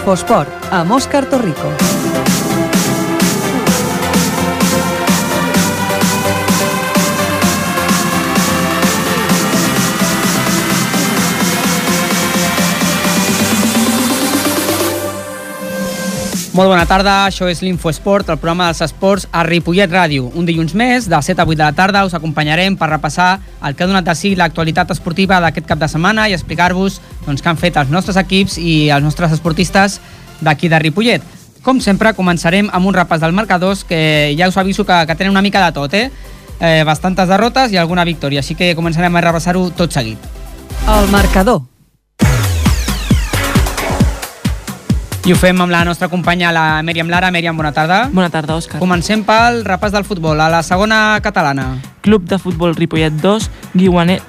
Infosport, a Moscar Torrico. Molt bona tarda, això és l'Infoesport, el programa dels esports a Ripollet Ràdio. Un dilluns més, de 7 a 8 de la tarda, us acompanyarem per repassar el que ha donat de si l'actualitat esportiva d'aquest cap de setmana i explicar-vos doncs, què han fet els nostres equips i els nostres esportistes d'aquí de Ripollet. Com sempre, començarem amb un repàs del marcadors, que ja us aviso que, que tenen una mica de tot, eh? eh bastantes derrotes i alguna victòria, així que començarem a repassar-ho tot seguit. El marcador. I ho fem amb la nostra companya, la Mèriam Lara. Mèriam, bona tarda. Bona tarda, Òscar. Comencem pel repàs del futbol, a la segona catalana. Club de futbol Ripollet 2, Guiuanet,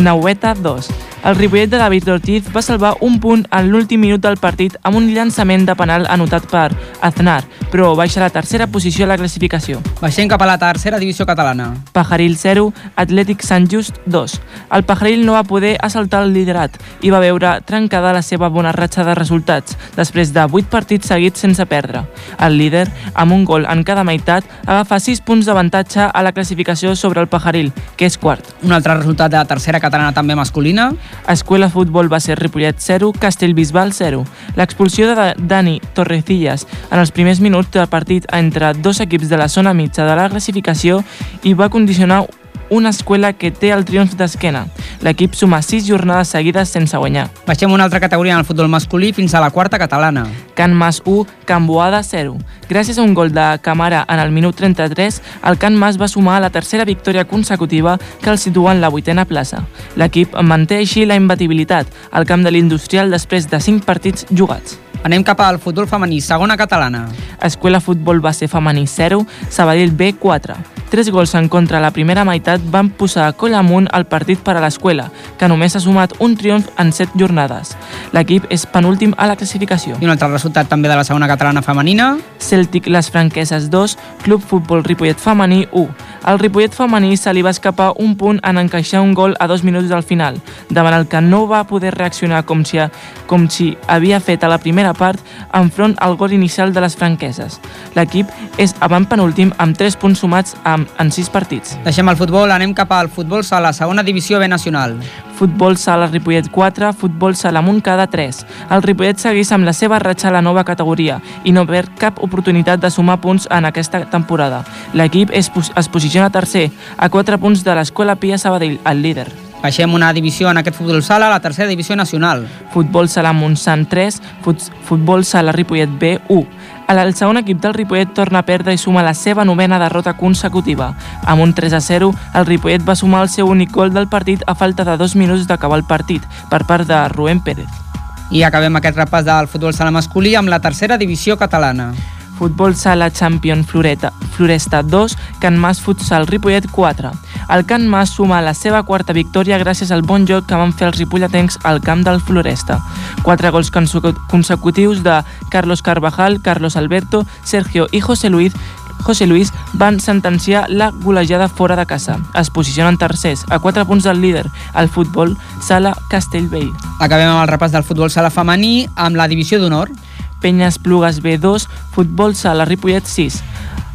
Guinaueta 2. El Ripollet de David Ortiz va salvar un punt en l'últim minut del partit amb un llançament de penal anotat per Aznar, però baixa a la tercera posició a la classificació. Baixem cap a la tercera divisió catalana. Pajaril 0, Atlètic Sant Just 2. El Pajaril no va poder assaltar el liderat i va veure trencada la seva bona ratxa de resultats després de 8 partits seguits sense perdre. El líder, amb un gol en cada meitat, agafa 6 punts d'avantatge a la classificació sobre el Pajaril, que és quart. Un altre resultat de la tercera catalana també masculina. Escuela Futbol va ser Ripollet 0, Castellbisbal 0. L'expulsió de Dani Torrecillas en els primers minuts del partit entre dos equips de la zona mitja de la classificació i va condicionar una escuela que té el triomf d'esquena. L'equip suma 6 jornades seguides sense guanyar. Baixem una altra categoria en el futbol masculí fins a la quarta catalana. Can Mas 1, Can Boada 0. Gràcies a un gol de Camara en el minut 33, el Can Mas va sumar la tercera victòria consecutiva que el situa en la vuitena plaça. L'equip manté així la imbatibilitat al camp de l'Industrial després de 5 partits jugats. Anem cap al futbol femení, segona catalana. Escuela Futbol va ser femení 0, Sabadell B 4. Tres gols en contra a la primera meitat van posar a coll amunt el partit per a l'escola, que només ha sumat un triomf en set jornades. L'equip és penúltim a la classificació. I un altre resultat també de la segona catalana femenina. Celtic Les Franqueses 2, Club Futbol Ripollet Femení 1. Al Ripollet femení se li va escapar un punt en encaixar un gol a dos minuts del final, davant el que no va poder reaccionar com si, com si havia fet a la primera part enfront al gol inicial de les franqueses. L'equip és avant penúltim amb 3 punts sumats amb, en 6 partits. Deixem el futbol, anem cap al futbol sala, segona divisió B nacional. Futbol sala Ripollet 4, futbol sala Montcada 3. El Ripollet segueix amb la seva ratxa a la nova categoria i no perd cap oportunitat de sumar punts en aquesta temporada. L'equip es, es posiciona tercer, a 4 punts de l'Escola Pia Sabadell, el líder. Baixem una divisió en aquest futbol sala, la tercera divisió nacional. Futbol sala Montsant 3, fut, futbol sala Ripollet B 1. El segon equip del Ripollet torna a perdre i suma la seva novena derrota consecutiva. Amb un 3 a 0, el Ripollet va sumar el seu únic gol del partit a falta de dos minuts d'acabar el partit, per part de Rubén Pérez. I acabem aquest repàs del futbol sala masculí amb la tercera divisió catalana. Futbol Sala Champion Floreta, Floresta 2, Can Mas Futsal Ripollet 4. El Can Mas suma la seva quarta victòria gràcies al bon joc que van fer els ripolletens al camp del Floresta. Quatre gols consecutius de Carlos Carvajal, Carlos Alberto, Sergio i José Luis José Luis van sentenciar la golejada fora de casa. Es posicionen tercers, a 4 punts del líder, el futbol Sala Castellvell. Acabem amb el repàs del futbol sala femení amb la divisió d'honor. Penyes Plugues B2, Futbol Sala Ripollet 6.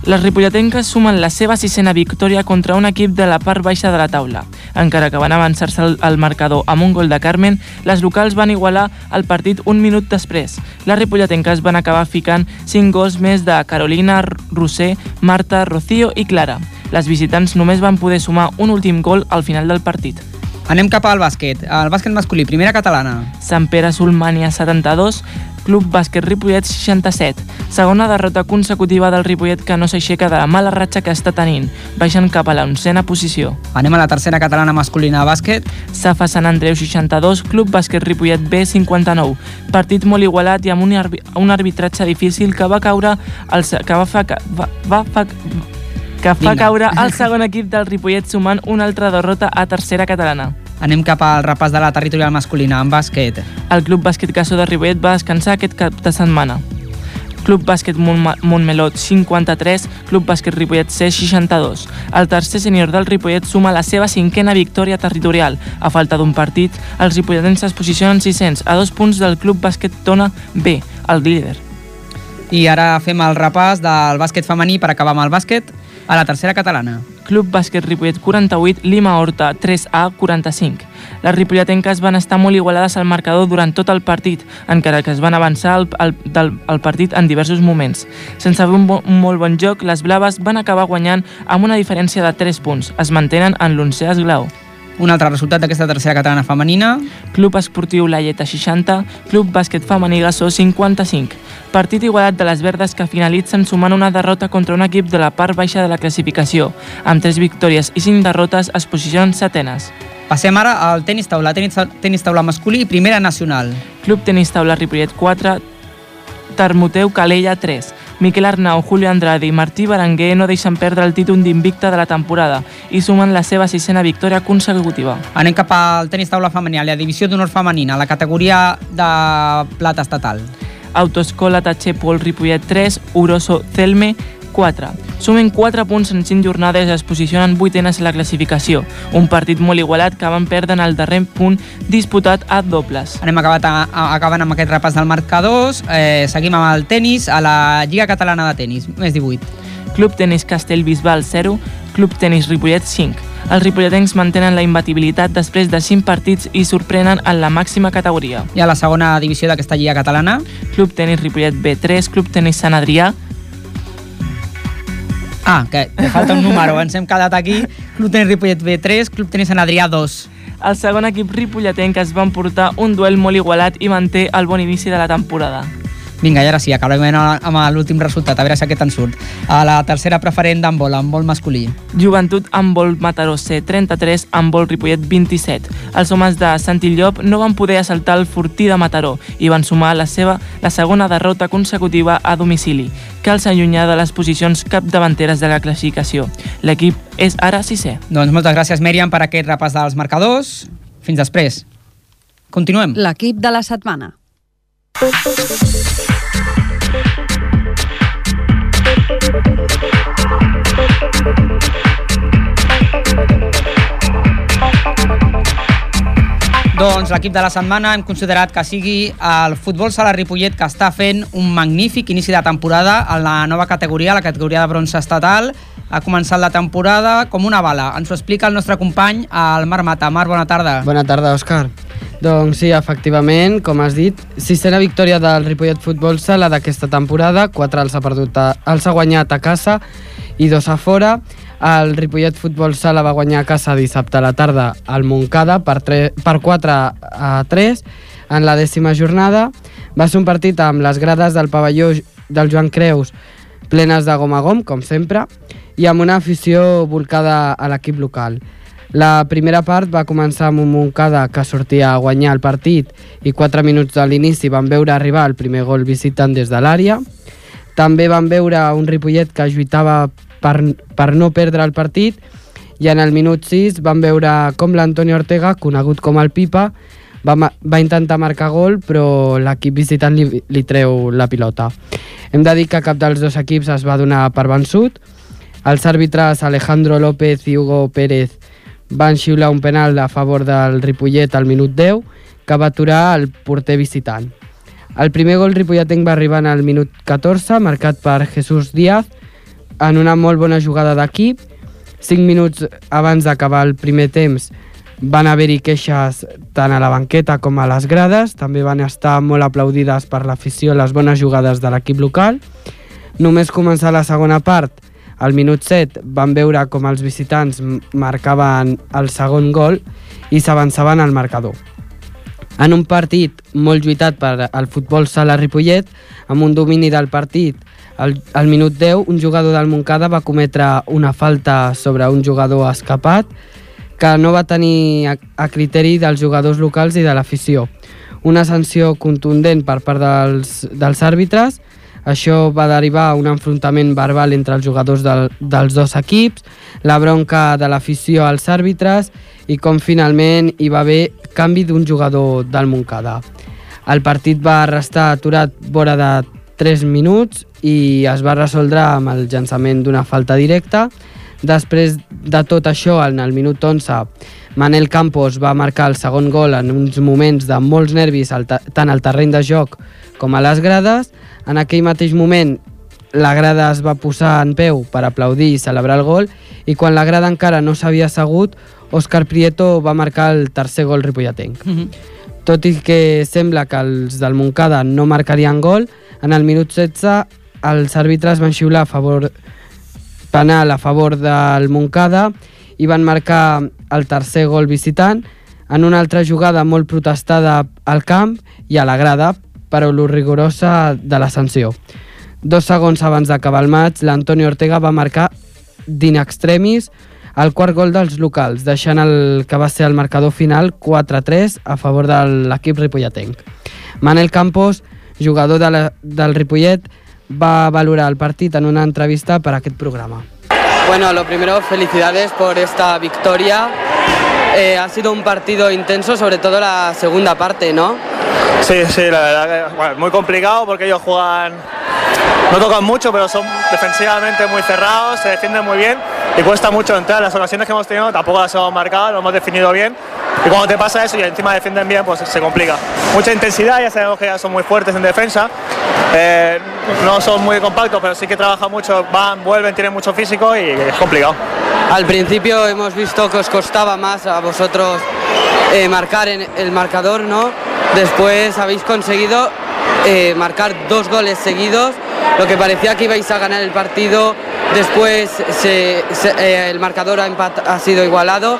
Les ripolletenques sumen la seva sisena victòria contra un equip de la part baixa de la taula. Encara que van avançar-se al marcador amb un gol de Carmen, les locals van igualar el partit un minut després. Les ripolletenques van acabar ficant 5 gols més de Carolina, Roser, Marta, Rocío i Clara. Les visitants només van poder sumar un últim gol al final del partit. Anem cap al bàsquet. El bàsquet masculí, primera catalana. Sant Pere Solmània 72, Club Bàsquet Ripollet 67. Segona derrota consecutiva del Ripollet que no s'aixeca de la mala ratxa que està tenint, baixant cap a la oncena posició. Anem a la tercera catalana masculina de bàsquet. Safa Sant Andreu 62, Club Bàsquet Ripollet B 59. Partit molt igualat i amb un, arbi un arbitratge difícil que va caure el, que va, fa, va, va, fa, que fa caure el segon equip del Ripollet sumant una altra derrota a tercera catalana. Anem cap al repàs de la territorial masculina en bàsquet. El Club Bàsquet Casso de Ripollet va descansar aquest cap de setmana. Club Bàsquet Montmelot 53, Club Bàsquet Ripollet C 62. El tercer sènior del Ripollet suma la seva cinquena victòria territorial. A falta d'un partit, els ripolletens es posicionen 600 a dos punts del Club Bàsquet Tona B, el líder. I ara fem el repàs del bàsquet femení per acabar amb el bàsquet a la tercera catalana. Club Bàsquet Ripollet 48, Lima Horta 3A 45. Les ripolletenques van estar molt igualades al marcador durant tot el partit, encara que es van avançar el, el, del, el partit en diversos moments. Sense un, bo, un molt bon joc, les blaves van acabar guanyant amb una diferència de 3 punts. Es mantenen en l'onzè esglau. Un altre resultat d'aquesta tercera catalana femenina. Club Esportiu Laieta 60, Club Bàsquet Femení Gassó 55. Partit igualat de les verdes que finalitzen sumant una derrota contra un equip de la part baixa de la classificació. Amb 3 victòries i 5 derrotes es posicionen setenes. Passem ara al tenis taula, tenis, tenis taula masculí i primera nacional. Club Tenis Taula Ripollet 4, Termoteu Calella 3. Miquel Arnau, Julio Andrade i Martí Berenguer no deixen perdre el títol d'invicta de la temporada i sumen la seva sisena victòria consecutiva. Anem cap al tenis taula femení, a la divisió d'honor femenina, la categoria de plata estatal. Autoescola Tachepol Ripollet 3, Uroso Celme 4. Sumen 4 punts en 5 jornades i es posicionen vuitenes a la classificació. Un partit molt igualat que van perdre en el darrer punt disputat a dobles. Anem acabat a, a, acabant amb aquest repàs del marcadors. Eh, seguim amb el tennis a la Lliga Catalana de Tenis, més 18. Club Tenis Castellbisbal 0, Club Tenis Ripollet 5. Els ripolletens mantenen la imbatibilitat després de 5 partits i sorprenen en la màxima categoria. I a la segona divisió d'aquesta Lliga Catalana? Club Tenis Ripollet B3, Club Tenis Sant Adrià Ah, que, falta un número, ens hem quedat aquí. Club Tenis Ripollet B3, Club Tenis Sant Adrià 2. El segon equip ripolletenc es van portar un duel molt igualat i manté el bon inici de la temporada. Vinga, i ara sí, acabem amb l'últim resultat, a veure si aquest en surt. A la tercera preferent d'handbol, handbol masculí. Joventut handbol Mataró C 33, handbol Ripollet 27. Els homes de Santillop no van poder assaltar el fortí de Mataró i van sumar la seva la segona derrota consecutiva a domicili, que els allunyà de les posicions capdavanteres de la classificació. L'equip és ara sisè. Doncs moltes gràcies, Mèriam, per aquest repàs dels marcadors. Fins després. Continuem. L'equip de la setmana. Doncs l'equip de la setmana hem considerat que sigui el futbol sala Ripollet que està fent un magnífic inici de temporada en la nova categoria, la categoria de bronze estatal. Ha començat la temporada com una bala. Ens ho explica el nostre company, el Marc Mata. Marc, bona tarda. Bona tarda, Òscar. Doncs sí, efectivament, com has dit, sisena victòria del Ripollet Futbol Sala d'aquesta temporada, quatre els ha, perdut a, els ha guanyat a casa i dos a fora. El Ripollet Futbol Sala va guanyar a casa dissabte a la tarda al Montcada per, 3, per 4 a 3 en la dècima jornada. Va ser un partit amb les grades del pavelló del Joan Creus plenes de gom a gom, com sempre, i amb una afició volcada a l'equip local. La primera part va començar amb un Montcada que sortia a guanyar el partit i 4 minuts de l'inici van veure arribar el primer gol visitant des de l'àrea. També van veure un Ripollet que lluitava per, per no perdre el partit i en el minut 6 van veure com l'Antoni Ortega, conegut com el Pipa, va, va intentar marcar gol però l'equip visitant li, li treu la pilota. Hem de dir que cap dels dos equips es va donar per vençut. Els àrbitres Alejandro López i Hugo Pérez van xiular un penal a favor del Ripollet al minut 10 que va aturar el porter visitant. El primer gol ripolletenc va arribar el minut 14, marcat per Jesús Díaz, en una molt bona jugada d'equip. Cinc minuts abans d'acabar el primer temps van haver-hi queixes tant a la banqueta com a les grades. També van estar molt aplaudides per l'afició les bones jugades de l'equip local. Només començar la segona part, al minut 7 van veure com els visitants marcaven el segon gol i s'avançaven al marcador. En un partit molt lluitat per al futbol sala Ripollet, amb un domini del partit al, al minut 10, un jugador del Montcada va cometre una falta sobre un jugador escapat que no va tenir a, a criteri dels jugadors locals i de l'afició. Una sanció contundent per part dels, dels àrbitres. Això va derivar a un enfrontament verbal entre els jugadors del, dels dos equips, la bronca de l'afició als àrbitres i com finalment hi va haver canvi d'un jugador del Montcada. El partit va restar aturat vora de 3 minuts i es va resoldre amb el llançament d'una falta directa. Després de tot això, en el minut 11, Manel Campos va marcar el segon gol en uns moments de molts nervis tant al terreny de joc com a les grades. En aquell mateix moment la grada es va posar en peu per aplaudir i celebrar el gol i quan la grada encara no s'havia assegut, Òscar Prieto va marcar el tercer gol ripolletenc. Mm -hmm. Tot i que sembla que els del Montcada no marcarien gol, en el minut 16 els àrbitres van xiular a favor penal a favor del Montcada i van marcar el tercer gol visitant en una altra jugada molt protestada al camp i a la grada, però lo rigorosa de la sanció. Dos segons abans d'acabar el maig, l'Antoni Ortega va marcar d'in extremis el quart gol dels locals, deixant el que va ser el marcador final 4-3 a favor de l'equip ripolletenc. Manel Campos, jugador de la, del Ripollet, va valorar el partit en una entrevista per a aquest programa. Bueno, lo primero, felicidades por esta victoria. Eh, ha sido un partido intenso, sobre todo la segunda parte, ¿no? Sí, sí, la verdad que bueno, muy complicado porque ellos juegan, no tocan mucho, pero son defensivamente muy cerrados, se defienden muy bien y cuesta mucho entrar. Las ocasiones que hemos tenido tampoco las hemos marcado, lo hemos definido bien y cuando te pasa eso y encima defienden bien, pues se complica. Mucha intensidad, ya sabemos que ya son muy fuertes en defensa, eh, no son muy compactos, pero sí que trabajan mucho, van, vuelven, tienen mucho físico y es complicado. Al principio hemos visto que os costaba más a vosotros eh, marcar en el marcador, ¿no? Después habéis conseguido eh, marcar dos goles seguidos, lo que parecía que ibais a ganar el partido. Después eh, el marcador ha sido igualado,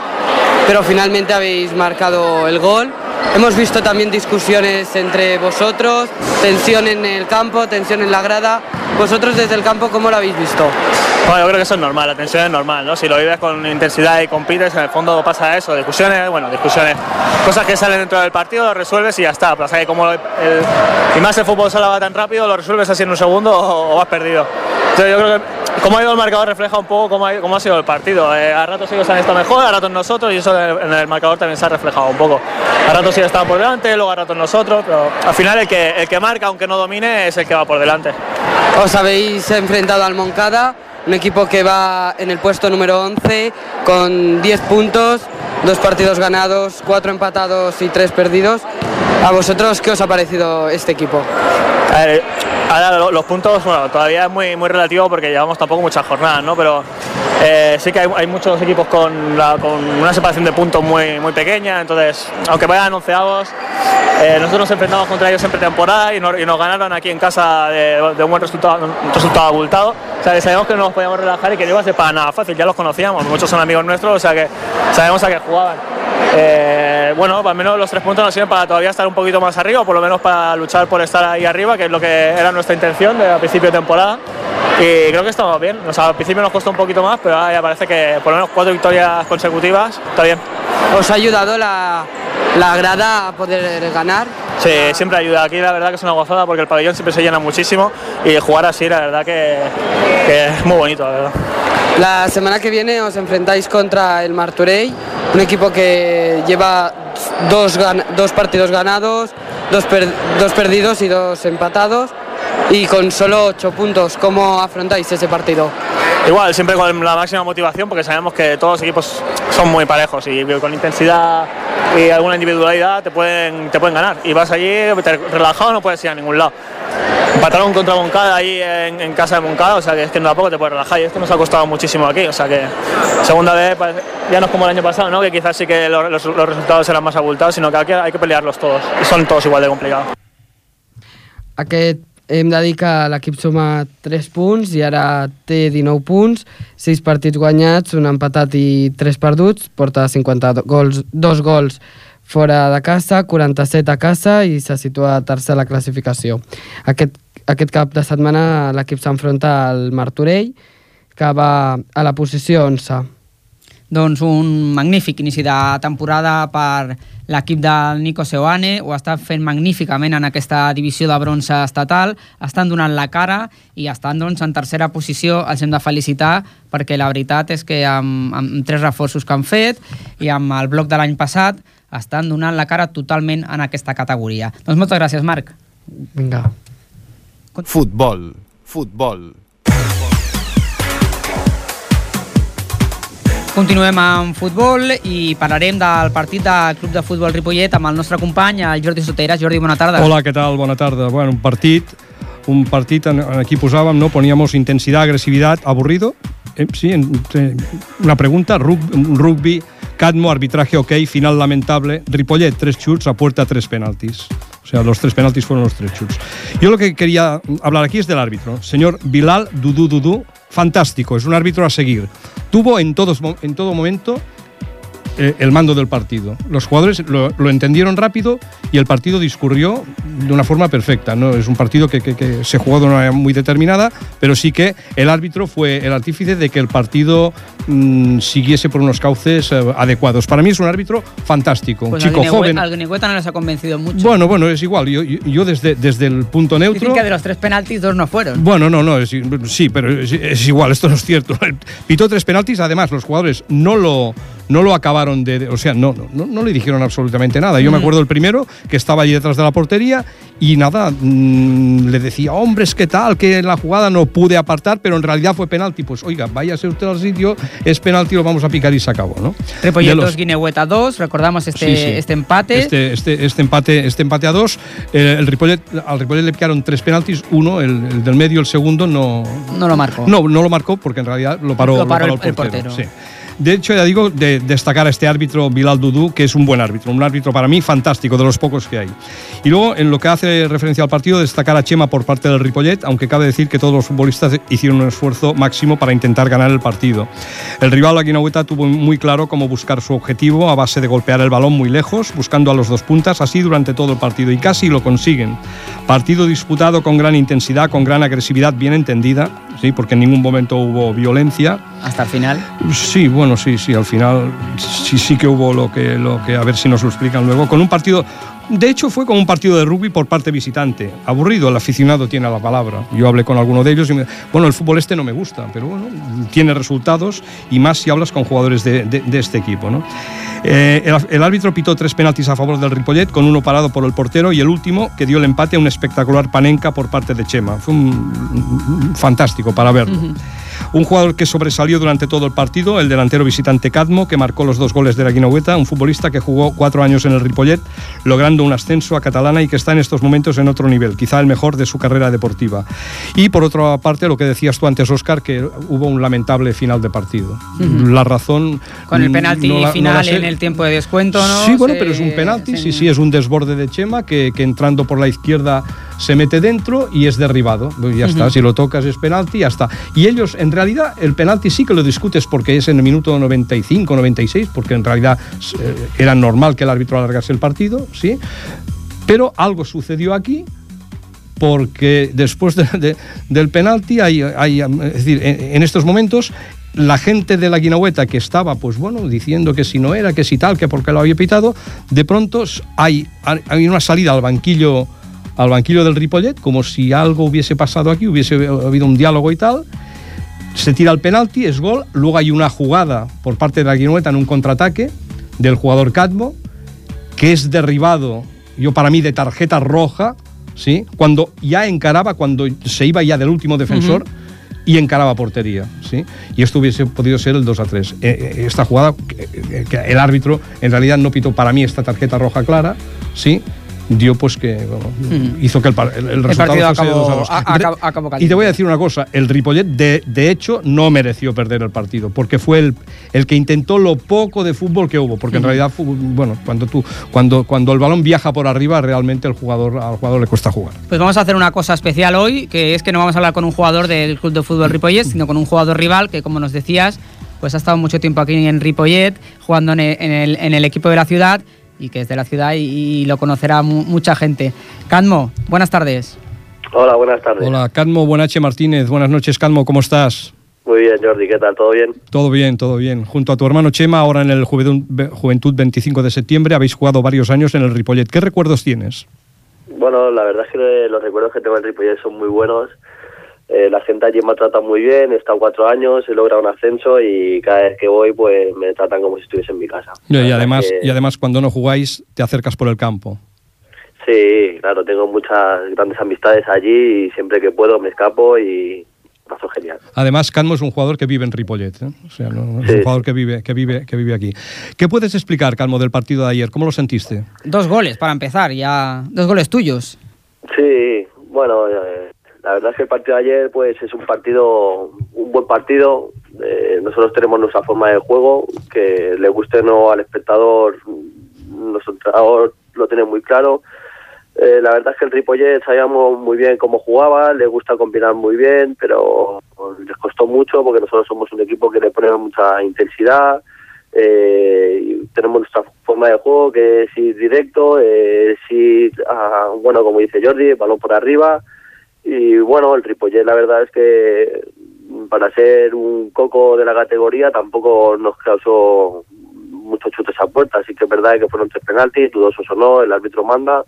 pero finalmente habéis marcado el gol. Hemos visto también discusiones entre vosotros, tensión en el campo, tensión en la grada. ¿Vosotros desde el campo cómo lo habéis visto? Bueno, yo creo que eso es normal, la tensión es normal, ¿no? Si lo vives con intensidad y compites, en el fondo pasa eso, discusiones, bueno, discusiones, cosas que salen dentro del partido, lo resuelves y ya está. Que como el, y más el fútbol sala va tan rápido, lo resuelves así en un segundo o, o has perdido. Yo creo que como ha ido el marcador refleja un poco cómo ha, cómo ha sido el partido. Eh, a ratos ellos han estado mejor, a ratos nosotros y eso en el marcador también se ha reflejado un poco. A ratos ellos estaban por delante, luego a ratos nosotros, pero al final el que, el que marca, aunque no domine, es el que va por delante. Os habéis enfrentado al Moncada, un equipo que va en el puesto número 11 con 10 puntos, dos partidos ganados, cuatro empatados y tres perdidos. ¿A vosotros qué os ha parecido este equipo? A ver, ahora los puntos, bueno, todavía es muy, muy relativo porque llevamos tampoco muchas jornadas, ¿no? Pero eh, sí que hay, hay, muchos equipos con, la, con, una separación de puntos muy, muy pequeña, entonces, aunque vayan onceavos, eh, nosotros nos enfrentamos contra ellos en pretemporada y, no, y nos ganaron aquí en casa de, de, un buen resultado, un resultado abultado. O sea, que sabemos que no nos podíamos relajar y que no iba a ser para nada fácil, ya los conocíamos, muchos son amigos nuestros, o sea que sabemos a qué jugaban. Eh, bueno, al menos los tres puntos nos sirven para todavía estar un poquito más arriba, o por lo menos para luchar por estar ahí arriba, que es lo que era nuestra intención de, a principio de temporada. Y creo que estamos bien. O sea, al principio nos costó un poquito más, pero ahora ya parece que por lo menos cuatro victorias consecutivas está bien. ¿Os ha ayudado la, la grada a poder ganar? Sí, siempre ayuda. Aquí la verdad que es una gozada porque el pabellón siempre se llena muchísimo y jugar así la verdad que, que es muy bonito, la verdad. La semana que viene os enfrentáis contra el Martorell, un equipo que lleva dos, dos partidos ganados, dos, per dos perdidos y dos empatados y con solo ocho puntos. ¿Cómo afrontáis ese partido? Igual, siempre con la máxima motivación porque sabemos que todos los equipos son muy parejos y con intensidad y alguna individualidad te pueden, te pueden ganar. Y vas allí relajado, no puedes ir a ningún lado. Empataron contra Moncada ahí en, en, casa de Moncada, o sea que es que no tampoco te puedes relajar y esto nos ha costado muchísimo aquí, o sea que segunda vez ya no es como el año pasado, ¿no? que quizás sí que los, los, los resultados eran más abultados, sino que aquí hay que pelearlos todos y son todos igual de complicados. Aquest hem de dir que l'equip suma 3 punts i ara té 19 punts, 6 partits guanyats, un empatat i 3 perduts, porta 50 gols, 2 gols fora de casa, 47 a casa i se situa tercer a la classificació. Aquest, aquest cap de setmana l'equip s'enfronta al Martorell, que va a la posició 11. Doncs un magnífic inici de temporada per l'equip del Nico Seoane, ho està fent magníficament en aquesta divisió de bronze estatal, estan donant la cara i estan doncs, en tercera posició, els hem de felicitar perquè la veritat és que amb, amb tres reforços que han fet i amb el bloc de l'any passat estan donant la cara totalment en aquesta categoria. Doncs moltes gràcies, Marc. Vinga. Futbol, futbol. Continuem amb futbol i parlarem del partit del Club de Futbol Ripollet amb el nostre company, el Jordi Soteras. Jordi, bona tarda. Hola, què tal? Bona tarda. Bueno, un partit, un partit en, en aquí posàvem, ¿no? Poníamos intensidad, agresividad, aburrido. Eh, sí, en, una pregunta, Rug- rugby, Cadmo, arbitraje ok, final lamentable, Ripollet, tres chuts, a puerta, tres penaltis. O sea, los tres penaltis fueron los tres chuts. Yo lo que quería hablar aquí es del árbitro. Señor Bilal Dudu Dudu, fantástico, es un árbitro a seguir. Tuvo en, todos, en todo momento eh, el mando del partido. Los jugadores lo, lo entendieron rápido y el partido discurrió de una forma perfecta. ¿no? Es un partido que, que- que se jugó de una manera muy determinada, pero sí que el árbitro fue el artífice de que el partido mm, siguiese por unos cauces eh, adecuados. Para mí es un árbitro fantástico, un Pues chico al Guinegüe- joven. Al Guinegüeta no les ha convencido mucho. Bueno, bueno, es igual. Yo, yo- yo desde, desde el punto neutro... Dicen que de los tres penaltis, dos no fueron. Bueno, no, no, es- sí, pero es, es igual, esto no es cierto. Pitó tres penaltis, además los jugadores no lo, no lo acabaron de, o sea, no, no, no, le dijeron absolutamente nada. Yo me Mm. acuerdo el primero que estaba allí detrás de la portería y nada, mm, le decía, hombres, ¿qué tal? Que en la jugada no pude apartar, pero en realidad fue penalti. Pues oiga, váyase usted al sitio, es penalti, lo vamos a picar y se acabó, ¿no? Ripollet De los- 2, Guinegüeta 2. Recordamos este, Sí, sí. este empate. Este, este, este empate, este empate a dos. Eh, el Ripollet, al Ripollet le picaron tres penaltis, uno, el, el del medio, el segundo no, No lo marcó. no, no lo marcó porque en realidad lo paró, Lo paró el- el, el portero. portero. sí. De hecho, ya digo, de destacar a este árbitro Bilal Dudu, que es un buen árbitro, un árbitro para mí fantástico, de los pocos que hay. Y luego, en lo que hace referencia al partido, destacar a Chema por parte del Ripollet, aunque cabe decir que todos los futbolistas hicieron un esfuerzo máximo para intentar ganar el partido. El rival, la Guinaueta, tuvo muy claro cómo buscar su objetivo a base de golpear el balón muy lejos, buscando a los dos puntas, así durante todo el partido, y casi lo consiguen. Partido disputado con gran intensidad, con gran agresividad bien entendida, ¿sí? porque en ningún momento hubo violencia. Hasta el final. Sí, bueno, sí, sí, al final sí, sí que hubo lo que, lo que, a ver si nos lo explican luego, con un partido, de hecho fue como un partido de rugby por parte visitante, aburrido, el aficionado tiene la palabra, yo hablé con alguno de ellos y me, bueno, el fútbol este no me gusta, pero bueno, tiene resultados y más si hablas con jugadores de, este equipo. Eh, el, árbitro pitó tres penaltis a favor del Ripollet, con uno parado por el portero y el último que dio el empate a un espectacular panenca por parte de Chema. Fue fantástico para verlo. Un jugador que sobresalió durante todo el partido, el delantero visitante Cadmo, que marcó los dos goles de la Guinaueta, un futbolista que jugó cuatro años en el Ripollet, logrando un ascenso a Catalana y que está en estos momentos en otro nivel, quizá el mejor de su carrera deportiva. Y por otra parte, lo que decías tú antes, Oscar, que hubo un lamentable final de partido. La razón... Con el penalti no la- final en el tiempo de descuento, ¿no? Sí, bueno, Se- pero es un penalti, se- sí, sí, es un desborde de Chema que, que entrando por la izquierda se mete dentro y es derribado. Pues ya está, si lo tocas es penalti, ya está. Y ellos, en realidad, el penalti sí que lo discutes porque es en el minuto 95, 96, porque en realidad eh, era normal que el árbitro alargase el partido, ¿sí? Pero algo sucedió aquí porque después de- de- del penalti hay, hay, es decir, en, en estos momentos la gente de la Guinaueta que estaba, pues bueno, diciendo que si no era, que si tal, que porque lo había pitado, de pronto hay, hay una salida al banquillo al banquillo del Ripollet, como si algo hubiese pasado aquí, hubiese habido un diálogo y tal. Se tira el penalti, es gol. Luego hay una jugada por parte de la Guinaueta en un contraataque del jugador Cadmo, que es derribado, yo para mí, de tarjeta roja, ¿sí? Cuando ya encaraba, cuando se iba ya del último defensor y encaraba portería, ¿sí? Y esto hubiese podido ser el 2 a 3. Eh, eh, esta jugada, que el árbitro en realidad no pitó para mí esta tarjeta roja clara, ¿sí? Dio pues que bueno, Ujú. hizo que el, el- el resultado partido fuese de acabó- 2 a 2. a- acabó- acabó y te voy a decir una cosa, el Ripollet de, de hecho no mereció perder el partido, porque fue el, el que intentó lo poco de fútbol que hubo, porque en realidad, fu- bueno, cuando, tú, cuando, cuando el balón viaja por arriba, realmente el jugador, al jugador le cuesta jugar. Pues vamos a hacer una cosa especial hoy, que es que no vamos a hablar con un jugador del Club de Fútbol Ripollet, sino con un jugador rival que, como nos decías, pues ha estado mucho tiempo aquí en Ripollet, jugando en el, en el- en el equipo de la ciudad y que es de la ciudad y, y lo conocerá mu- mucha gente. Cadmo, buenas tardes. Hola, buenas tardes. Hola, Cadmo Buenache Martínez, buenas noches, Cadmo, ¿cómo estás? Muy bien, Jordi, ¿qué tal? ¿Todo bien? Todo bien, todo bien. Junto a tu hermano Chema, ahora en el Juventud, Juventud 25 de septiembre, habéis jugado varios años en el Ripollet. ¿Qué recuerdos tienes? Bueno, la verdad es que los recuerdos que tengo en Ripollet son muy buenos. Eh, la gente allí me ha tratado muy bien, he estado cuatro años, he logrado un ascenso y cada vez que voy pues me tratan como si estuviese en mi casa. Y además, que- y además cuando no jugáis, te acercas por el campo. Sí, claro, tengo muchas grandes amistades allí y siempre que puedo me escapo y paso genial. Además, Canmo es un jugador que vive en Ripollet, ¿eh? o sea, no, es Sí, un jugador que vive, que, vive, que vive aquí. ¿Qué puedes explicar, Calmo, del partido de ayer? ¿Cómo lo sentiste? Dos goles para empezar, ya. Dos goles tuyos. Sí, bueno, eh, la verdad es que el partido de ayer pues es un partido, un buen partido. Eh, nosotros tenemos nuestra forma de juego, que le guste o no al espectador, entrenador lo tiene muy claro. Eh, la verdad es que el Ripollet sabíamos muy bien cómo jugaba, le gusta combinar muy bien, pero les costó mucho porque nosotros somos un equipo que le pone mucha intensidad. Eh, tenemos nuestra forma de juego que es ir directo, eh, es ir, bueno, como dice Jordi, balón por arriba. Y bueno, el Ripollet la verdad es que para ser un coco de la categoría tampoco nos causó muchos chutes a puerta, así que es verdad que fueron tres penaltis, dudosos o no, el árbitro manda.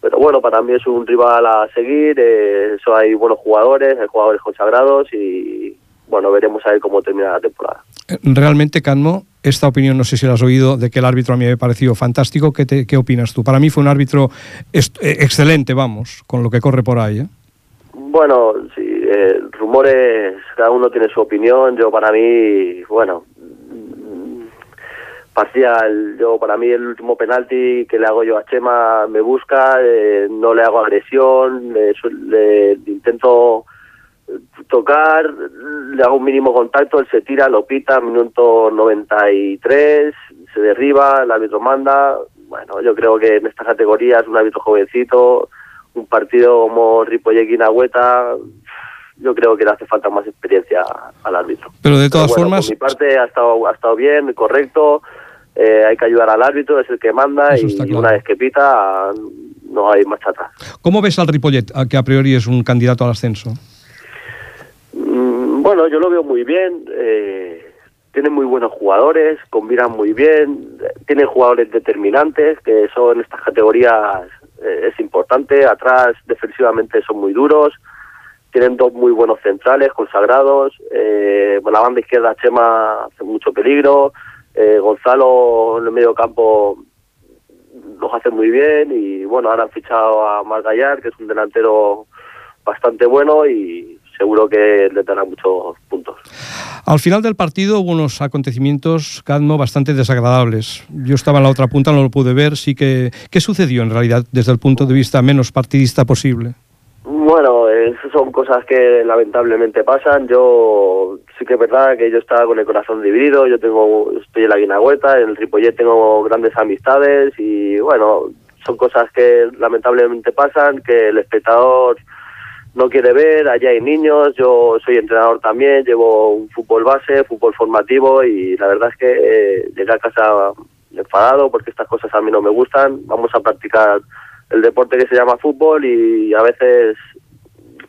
Pero bueno, para mí es un rival a seguir, eh, eso hay buenos jugadores, hay jugadores consagrados y bueno, veremos a ver cómo termina la temporada. Realmente, Canmo, esta opinión, no sé si la has oído, de que el árbitro a mí me ha parecido fantástico. ¿Qué, te- qué opinas tú? Para mí fue un árbitro eh, excelente, vamos, con lo que corre por ahí. ¿eh? Bueno, sí, eh, rumores, cada uno tiene su opinión. Yo para mí, bueno, parcial. Yo para mí el último penalti que le hago yo a Chema me busca, eh, no le hago agresión, le, le intento tocar, le hago un mínimo contacto, él se tira, lo pita, minuto 93, se derriba, el árbitro manda. Bueno, yo creo que en esta categoría es un árbitro jovencito, un partido como Ripollet Guinagüeta, yo creo que le hace falta más experiencia al árbitro. Pero de todas bueno, formas, Por mi parte ha estado, ha estado bien, correcto, eh, hay que ayudar al árbitro, es el que manda y claro. una vez que pita no hay marcha atrás. ¿cómo ves al Ripollet, a- que a priori es un candidato al ascenso? Mm, Bueno, yo lo veo muy bien. Eh, tienen muy buenos jugadores, combinan muy bien, tienen jugadores determinantes, que eso en estas categorías eh, es importante. Atrás, defensivamente, son muy duros. Tienen dos muy buenos centrales, consagrados. Eh, la banda izquierda, Chema hace mucho peligro. Eh, Gonzalo en el medio campo los hace muy bien. Y bueno, ahora han fichado a Margallar, que es un delantero bastante bueno y seguro que le dará muchos puntos. Al final del partido hubo unos acontecimientos, Cadmo, bastante desagradables. Yo estaba en la otra punta, no lo pude ver. Sí que, ¿Qué sucedió en realidad desde el punto de vista menos partidista posible? Bueno, son cosas que lamentablemente pasan. Yo sí que es verdad que yo estaba con el corazón dividido. Yo tengo, estoy en la Guinagüeta, en el Ripollet tengo grandes amistades y bueno, son cosas que lamentablemente pasan, que el espectador no quiere ver. Allá hay niños, yo soy entrenador también, llevo un fútbol base, fútbol formativo y la verdad es que eh, llegué a casa enfadado porque estas cosas a mí no me gustan. Vamos a practicar el deporte que se llama fútbol y a veces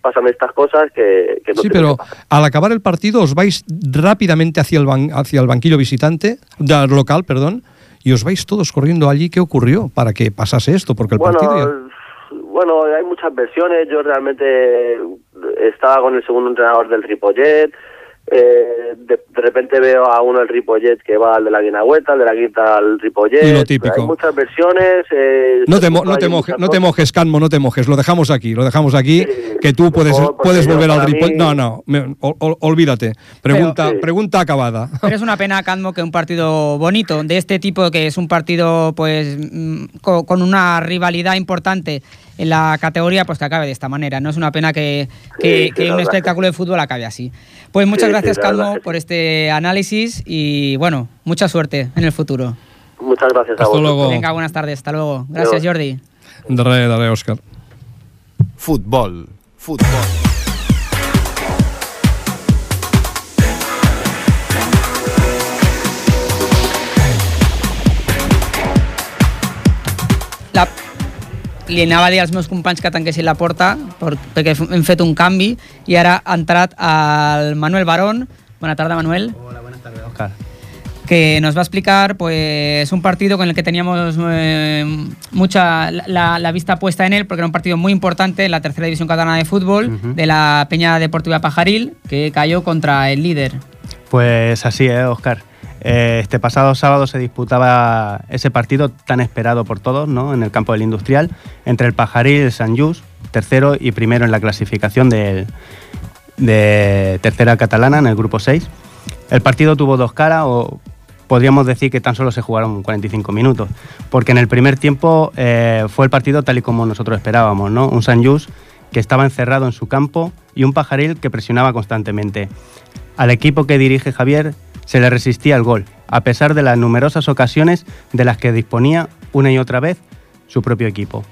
pasan estas cosas que, que no Sí, pero que al acabar el partido os vais rápidamente hacia el, ban- hacia el banquillo visitante, del local, perdón, y os vais todos corriendo allí. ¿Qué ocurrió para que pasase esto? Porque el Bueno, partido ya- bueno, hay muchas versiones. Yo realmente estaba con el segundo entrenador del Ripollet. Eh, de, de repente veo a uno del Ripollet que va al de la Guinagüeta, al de la Guita al Ripollet. Y lo típico. Hay muchas versiones. eh, No te, mo- no, te moje- no mojes, Canmo, no te mojes. Lo dejamos aquí, lo dejamos aquí. Sí, que tú puedes, mejor, puedes volver al para Ripoll. mí- No, no, me- ol- ol- olvídate. Pregunta, Pero- pregunta acabada. Pero es una pena, Cadmo, que un partido bonito de este tipo, que es un partido pues mm, co- con una rivalidad importante en la categoría, pues que acabe de esta manera. No es una pena que, que- Sí, sí, que la un espectáculo de fútbol acabe así. Pues muchas Sí, gracias, sí. por este análisis y bueno, mucha suerte en el futuro. Muchas gracias a Hasta vosotros. luego. Venga, buenas tardes, hasta luego. Gracias. Jordi. Daré, daré, Òscar. Futbol. Futbol. Li anava a dir als meus companys que tanquessin la porta per, perquè hem fet un canvi i ara ha entrat el Manuel Barón. Bona tarda, Manuel. Hola, buenas tardes, Oscar. que nos va a explicar pues un partido con el que teníamos eh, mucha la, la vista puesta en él porque era un partido muy importante en la tercera división catalana de fútbol de la Peña Deportiva Pajaril que cayó contra el líder. Pues así es, Oscar. Eh, este pasado sábado se disputaba ese partido tan esperado por todos ¿no? en el campo del Industrial entre el Pajaril y el San Just, tercero y primero en la clasificación del- de tercera catalana en el grupo 6. El partido tuvo dos caras o podríamos decir que tan solo se jugaron 45 minutos, porque en el primer tiempo eh, fue el partido tal y como nosotros esperábamos, ¿no? Un San que estaba encerrado en su campo y un Pajaril que presionaba constantemente. Al equipo que dirige Javier se le resistía el gol, a pesar de las numerosas ocasiones de las que disponía una y otra vez su propio equipo.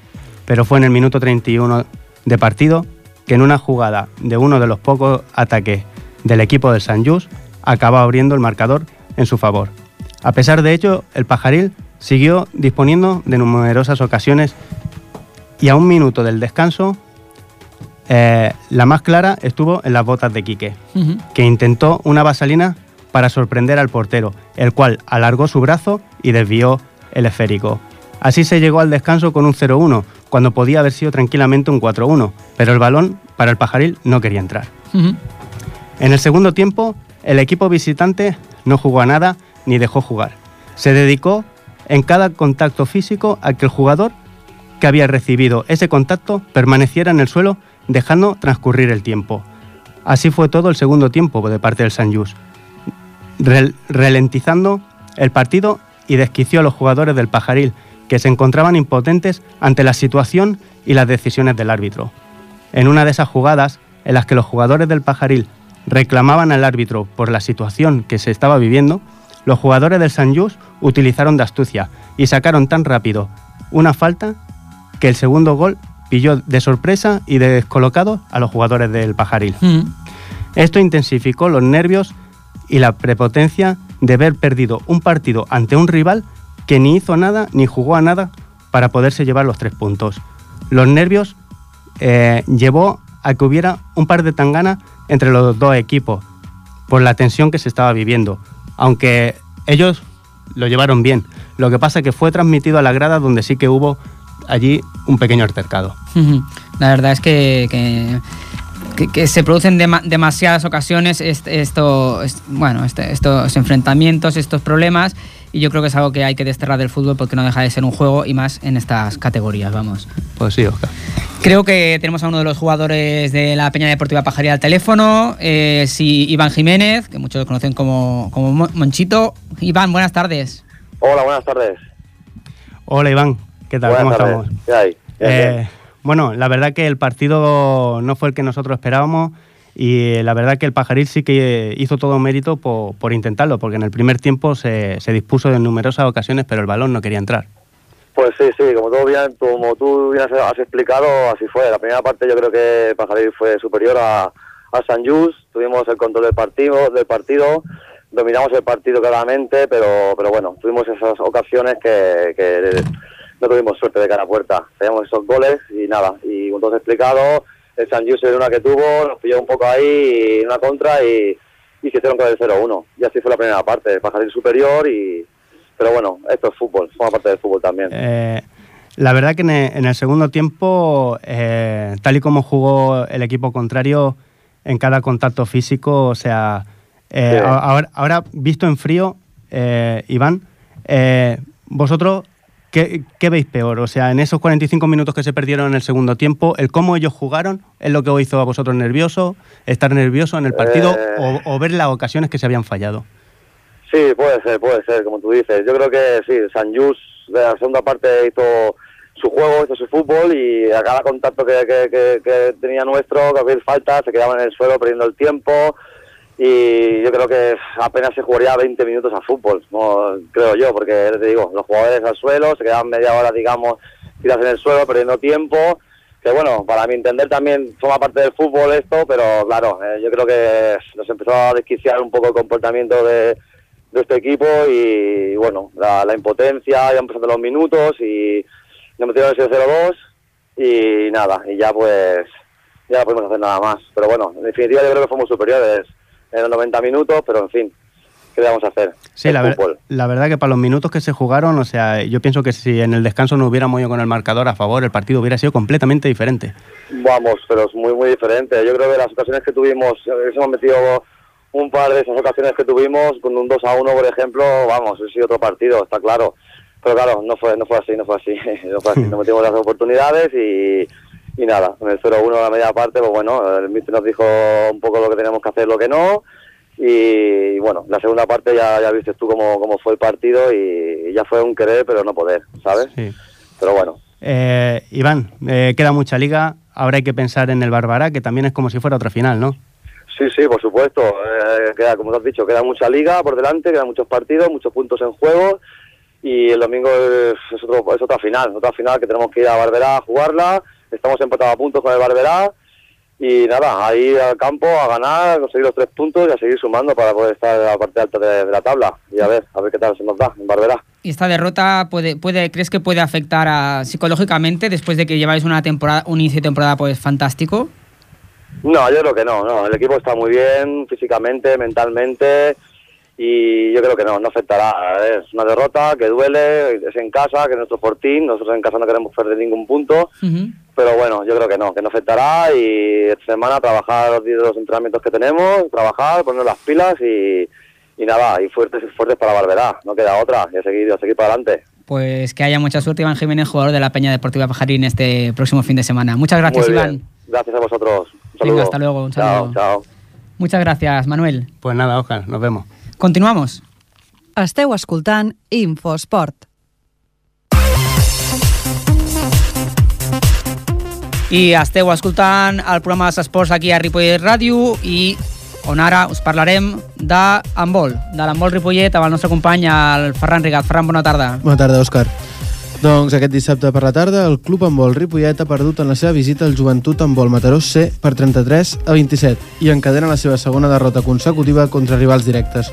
Pero fue en el minuto 31 de partido que en una jugada de uno de los pocos ataques del equipo del San Just acabó abriendo el marcador en su favor. A pesar de ello, el Pajaril siguió disponiendo de numerosas ocasiones y a un minuto del descanso, eh, la más clara estuvo en las botas de Quique que intentó una vaselina para sorprender al portero, el cual alargó su brazo y desvió el esférico. Así se llegó al descanso con un 0-1, cuando podía haber sido tranquilamente un 4-1, pero el balón para el pajaril no quería entrar. En el segundo tiempo, el equipo visitante no jugó a nada ni dejó jugar. Se dedicó en cada contacto físico a que el jugador que había recibido ese contacto permaneciera en el suelo dejando transcurrir el tiempo. Así fue todo el segundo tiempo de parte del San Just, rel- ralentizando el partido y desquició a los jugadores del Pajaril, que se encontraban impotentes ante la situación y las decisiones del árbitro. En una de esas jugadas, en las que los jugadores del Pajaril reclamaban al árbitro por la situación que se estaba viviendo, los jugadores del San Just utilizaron de astucia y sacaron tan rápido una falta que el segundo gol pilló de sorpresa y de descolocado a los jugadores del Pajaril. Ujú. Esto intensificó los nervios y la prepotencia de haber perdido un partido ante un rival que ni hizo nada ni jugó a nada para poderse llevar los tres puntos. Los nervios eh, llevó a que hubiera un par de tanganas entre los dos equipos por la tensión que se estaba viviendo, aunque ellos lo llevaron bien. Lo que pasa que fue transmitido a la grada donde sí que hubo allí un pequeño altercado. La verdad es que, que- que se producen dema- demasiadas ocasiones est- esto, est- bueno, este- estos enfrentamientos, estos problemas, y yo creo que es algo que hay que desterrar del fútbol porque no deja de ser un juego y más en estas categorías, vamos. Pues sí, Oscar. Creo que tenemos a uno de los jugadores de la Peña Deportiva Pajaría al teléfono, eh, sí, Iván Jiménez, que muchos lo conocen como, como Mo- Monchito. Iván, buenas tardes. Hola, buenas tardes. Hola Iván, ¿qué tal? buenas ¿Cómo tardes. estamos? ¿Qué hay? Bien, Eh. Bueno, la verdad que el partido no fue el que nosotros esperábamos y la verdad que el Pajaril sí que hizo todo mérito por, intentarlo, porque en el primer tiempo se, se dispuso en numerosas ocasiones, pero el balón no quería entrar. Pues sí, sí, como, todo bien, como tú bien has, explicado, así fue. La primera parte yo creo que Pajaril fue superior a, a San Just, tuvimos el control del partido, del partido, dominamos el partido claramente, pero, pero bueno, tuvimos esas ocasiones que, que no tuvimos suerte de cara a puerta. Teníamos esos goles y nada, y todo has explicado, el San Just de una que tuvo, nos pilló un poco ahí, una contra y, y se hicieron con el 0-1. Y así fue la primera parte, Pajaril superior y... Pero bueno, esto es fútbol, forma parte del fútbol también. Eh, la verdad que en el, el segundo tiempo, eh, tal y como jugó el equipo contrario en cada contacto físico, o sea, eh, ahora, ahora visto en frío, eh, Iván, vosotros, ¿qué, qué veis peor? O sea, en esos 45 minutos que se perdieron en el segundo tiempo, el cómo ellos jugaron es lo que os hizo a vosotros nervioso, estar nervioso en el partido Eh. o, o ver las ocasiones que se habían fallado. Sí, puede ser, puede ser, como tú dices. Yo creo que sí, San Just de la segunda parte hizo su juego, hizo su fútbol y a cada contacto que, que, que- que tenía nuestro, que había falta, se quedaba en el suelo perdiendo el tiempo y yo creo que apenas se jugaría 20 minutos a fútbol, no, creo yo, porque te digo, los jugadores al suelo, se quedaban media hora, digamos, tirados en el suelo, perdiendo tiempo, que bueno, para mi entender también forma parte del fútbol esto, pero claro, eh, yo creo que nos empezó a desquiciar un poco el comportamiento de, de este equipo y bueno, la, la impotencia, ya empezando los minutos y nos metieron ese 0-2 y nada, y ya pues ya no podemos hacer nada más. Pero bueno, en definitiva yo creo que fuimos superiores en los 90 minutos, pero en fin, ¿qué le vamos a hacer? Sí, Es la, ver- la verdad que para los minutos que se jugaron, o sea, yo pienso que si en el descanso no hubiéramos ido con el marcador a favor, el partido hubiera sido completamente diferente. Vamos, pero es muy, muy diferente. Yo creo que las ocasiones que tuvimos, eh, hemos metido un par de esas ocasiones que tuvimos, con un 2 a 1, por ejemplo, vamos, ese sí otro partido, está claro. Pero claro, no fue, no fue así, no fue así. No fue así, no metimos las oportunidades y, y nada, con el 0-1 a la media parte, pues bueno, el míster nos dijo un poco lo que teníamos que hacer, lo que no. Y, bueno, la segunda parte ya, ya viste tú cómo, cómo fue el partido y, y ya fue un querer, pero no poder, ¿sabes? Sí. Pero bueno, Eh, Iván, eh, queda mucha liga, ahora hay que pensar en el Barbará, que también es como si fuera otra final, ¿no? Sí, sí, por supuesto. Eh, queda, como te has dicho, queda mucha liga por delante, quedan muchos partidos, muchos puntos en juego y el domingo es, es otro- es otra final, otra final que tenemos que ir a Barberá a jugarla. Estamos empatados a puntos con el Barberá y nada, a ir al campo a ganar, a conseguir los tres puntos y a seguir sumando para poder estar en la parte alta de, de la tabla y a ver, a ver qué tal se nos da en Barberá. ¿Y esta derrota puede, puede, crees que puede afectar a- psicológicamente después de que lleváis una temporada, un inicio de temporada pues fantástico? No, yo creo que no, no. El equipo está muy bien físicamente, mentalmente y yo creo que no, no afectará. Es una derrota que duele, es en casa, que es nuestro fortín. Nosotros en casa no queremos perder ningún punto, pero bueno, yo creo que no, que no afectará y esta semana trabajar los los entrenamientos que tenemos, trabajar, poner las pilas y, y nada, y fuertes fuertes para Barberá, no queda otra, y a seguir, a seguir para adelante. Pues que haya mucha suerte, Iván Jiménez, jugador de la Peña Deportiva Pajarín, este próximo fin de semana. Muchas gracias, Iván. Gracias a vosotros. Un saludo. Venga, hasta luego, un saludo. Chao, chao. Muchas gracias, Manuel. Pues nada, Oscar, nos vemos. Continuamos. Esteu escoltant Infosport. I esteu escoltant el programa dels esports aquí a Ripollet Ràdio i on ara us parlarem de handbol, de l'handbol Ripollet amb el nostre company, el Ferran Rigat. Ferran, bona tarda. Bona tarda, Òscar. Doncs aquest dissabte per la tarda el Club Handbol Ripollet ha perdut en la seva visita al Joventut Handbol Mataró C per 33 a 27 i encadena la seva segona derrota consecutiva contra rivals directes.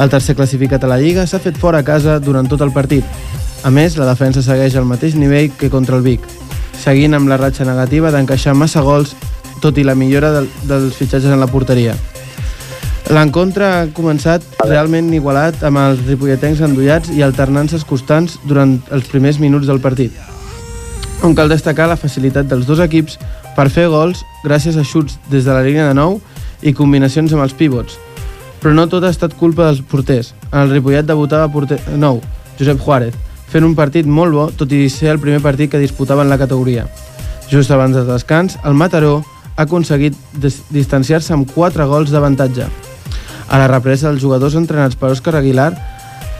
El tercer classificat a la Lliga s'ha fet fora a casa durant tot el partit. A més, la defensa segueix al mateix nivell que contra el Vic, seguint amb la ratxa negativa d'encaixar massa gols, tot i la millora del, dels fitxatges en la porteria. L'encontre ha començat realment igualat amb els ripolletens endollats i alternances constants durant els primers minuts del partit, on cal destacar la facilitat dels dos equips per fer gols gràcies a xuts des de la línia de nou i combinacions amb els pivots. Però no tot ha estat culpa dels porters. El Ripollet debutava porter nou, Josep Juárez, fent un partit molt bo, tot i ser el primer partit que disputava en la categoria. Just abans del descans, el Mataró ha aconseguit dis- distanciar-se amb 4 gols d'avantatge. A la represa, els jugadors entrenats per Òscar Aguilar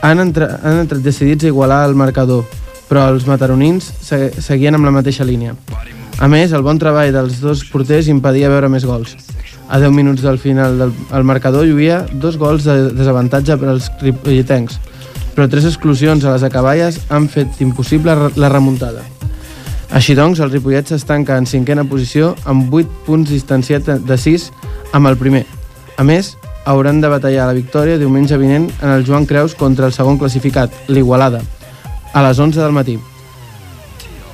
han, entre, han entrat decidits a igualar el marcador, però els mataronins se, seguien amb la mateixa línia. A més, el bon treball dels dos porters impedia veure més gols. A 10 minuts del final del el marcador lluïa dos gols de desavantatge per als ripolletencs, però tres exclusions a les acaballes han fet impossible la remuntada. Així doncs, el Ripollet s'estanca en cinquena posició amb 8 punts distanciat de 6 amb el primer. A més, hauran de batallar la victòria diumenge vinent en el Joan Creus contra el segon classificat, l'Igualada, a les 11 del matí.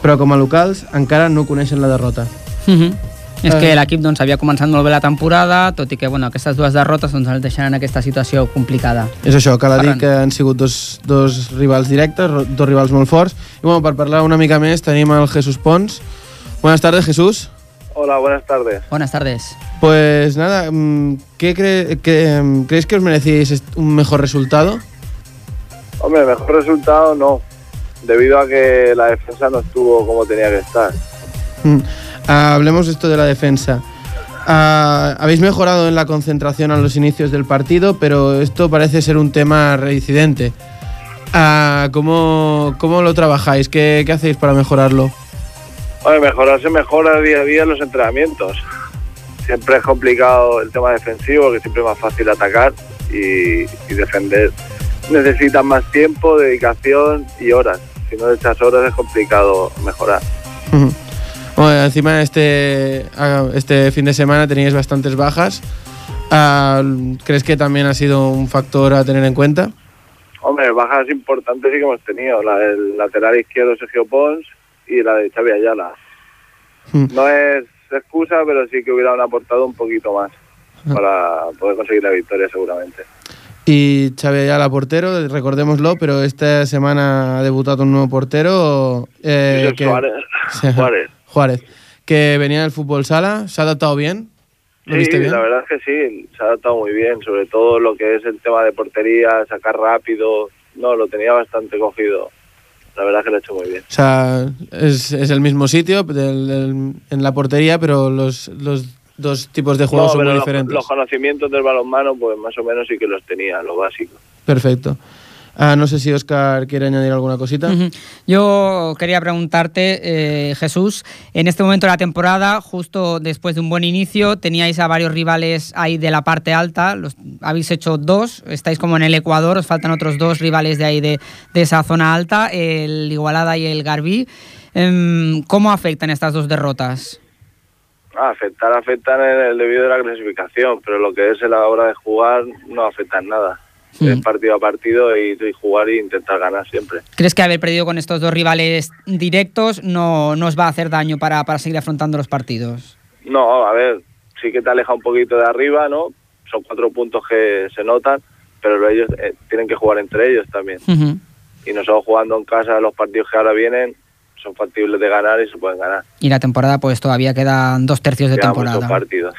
Però com a locals encara no coneixen la derrota. Uh -huh. És Eh. que l'equip doncs, havia començat molt bé la temporada, tot i que bueno, aquestes dues derrotes doncs, el deixen en aquesta situació complicada. És això, cal dir que han sigut dos, dos rivals directes, dos rivals molt forts. I bueno, per parlar una mica més tenim el Jesús Pons. Buenas tardes, Jesús. Hola, buenas tardes. Buenas tardes. Pues nada, mm, ¿qué cre- que, mm, ¿creéis que os merecíais un mejor resultado? Hombre, mejor resultado no, debido a que la defensa no estuvo como tenía que estar. Mm. Ah, hablemos esto de la defensa. Ah, habéis mejorado en la concentración a los inicios del partido, pero esto parece ser un tema reincidente. Ah, ¿cómo, ¿Cómo lo trabajáis? ¿Qué, qué hacéis para mejorarlo? Hombre, mejorar se mejora día a día los entrenamientos. Siempre es complicado el tema defensivo, que siempre es más fácil atacar y, y defender. Necesitas más tiempo, dedicación y horas. Si no echas horas es complicado mejorar. Ujú. Bueno, encima este, ah, este fin de semana teníais bastantes bajas. Ah, ¿Crees que también ha sido un factor a tener en cuenta? Hombre, bajas importantes sí que hemos tenido. La del lateral izquierdo Sergio Pons y la de Xavi Ayala. Hmm. No es excusa, pero sí que hubieran aportado un poquito más para poder conseguir la victoria seguramente. Y Xavi Ayala, portero, recordémoslo, pero esta semana ha debutado un nuevo portero. eh, que- Suárez. Juárez. Que venía del fútbol sala, ¿se ha adaptado bien? ¿Lo viste Sí, bien? la verdad es que sí, se ha adaptado muy bien, sobre todo lo que es el tema de portería, sacar rápido, no, lo tenía bastante cogido. La verdad es que lo ha hecho muy bien. O sea, es, es el mismo sitio del- del- en la portería, pero los, los dos tipos de juegos No, son muy los, diferentes. los conocimientos del balonmano, pues más o menos sí que los tenía, lo básico. Perfecto. Ah, no sé si Oscar quiere añadir alguna cosita. Yo quería preguntarte, eh, Jesús, en este momento de la temporada, justo después de un buen inicio, teníais a varios rivales ahí de la parte alta, los, habéis hecho dos, estáis como en el Ecuador, os faltan otros dos rivales de ahí de, de esa zona alta, el Igualada y el Garbí. Em, ¿Cómo afectan estas dos derrotas? Ah, afectar, afectan en el debido de la clasificación, pero lo que es en la hora de jugar no afecta en nada. Es partido a partido y, y jugar e intentar ganar siempre. ¿Crees que haber perdido con estos dos rivales directos no, no os va a hacer daño para, para seguir afrontando los partidos? No, a ver, sí que te aleja un poquito de arriba, ¿no? Son cuatro puntos que se notan, pero ellos eh, tienen que jugar entre ellos también. Y nosotros jugando en casa los partidos que ahora vienen son factibles de ganar y se pueden ganar. Y la temporada pues todavía quedan dos tercios de temporada. partidos.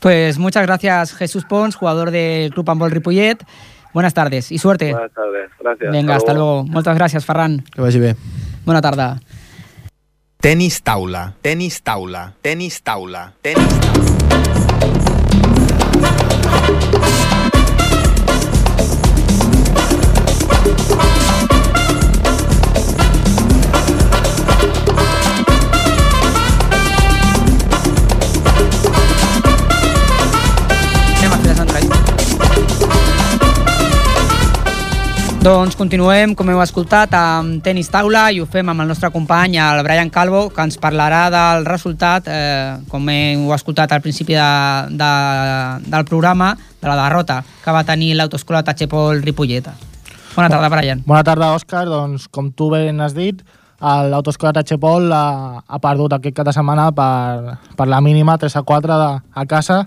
Pues muchas gracias Jesús Pons, jugador del Club Handbol Ripollet. Buenas tardes y suerte. Buenas tardes, gracias. Vinga, hasta luego. Moltes gràcies, Ferran. Que vagi bé. Bona tarda. Tenis taula, tenis taula, tenis taula, tenis taula. Doncs continuem, com heu escoltat, amb tenis taula i ho fem amb el nostre company, el Brian Calvo, que ens parlarà del resultat, eh, com heu escoltat al principi de, de, del programa, de la derrota que va tenir l'autoescola Tachepol Ripolleta. Bona tarda, Brian. Bona tarda, Òscar. Doncs, com tu ben has dit, l'autoescola Tachepol ha, ha perdut aquest cap de setmana per, per la mínima 3 a 4 de, a casa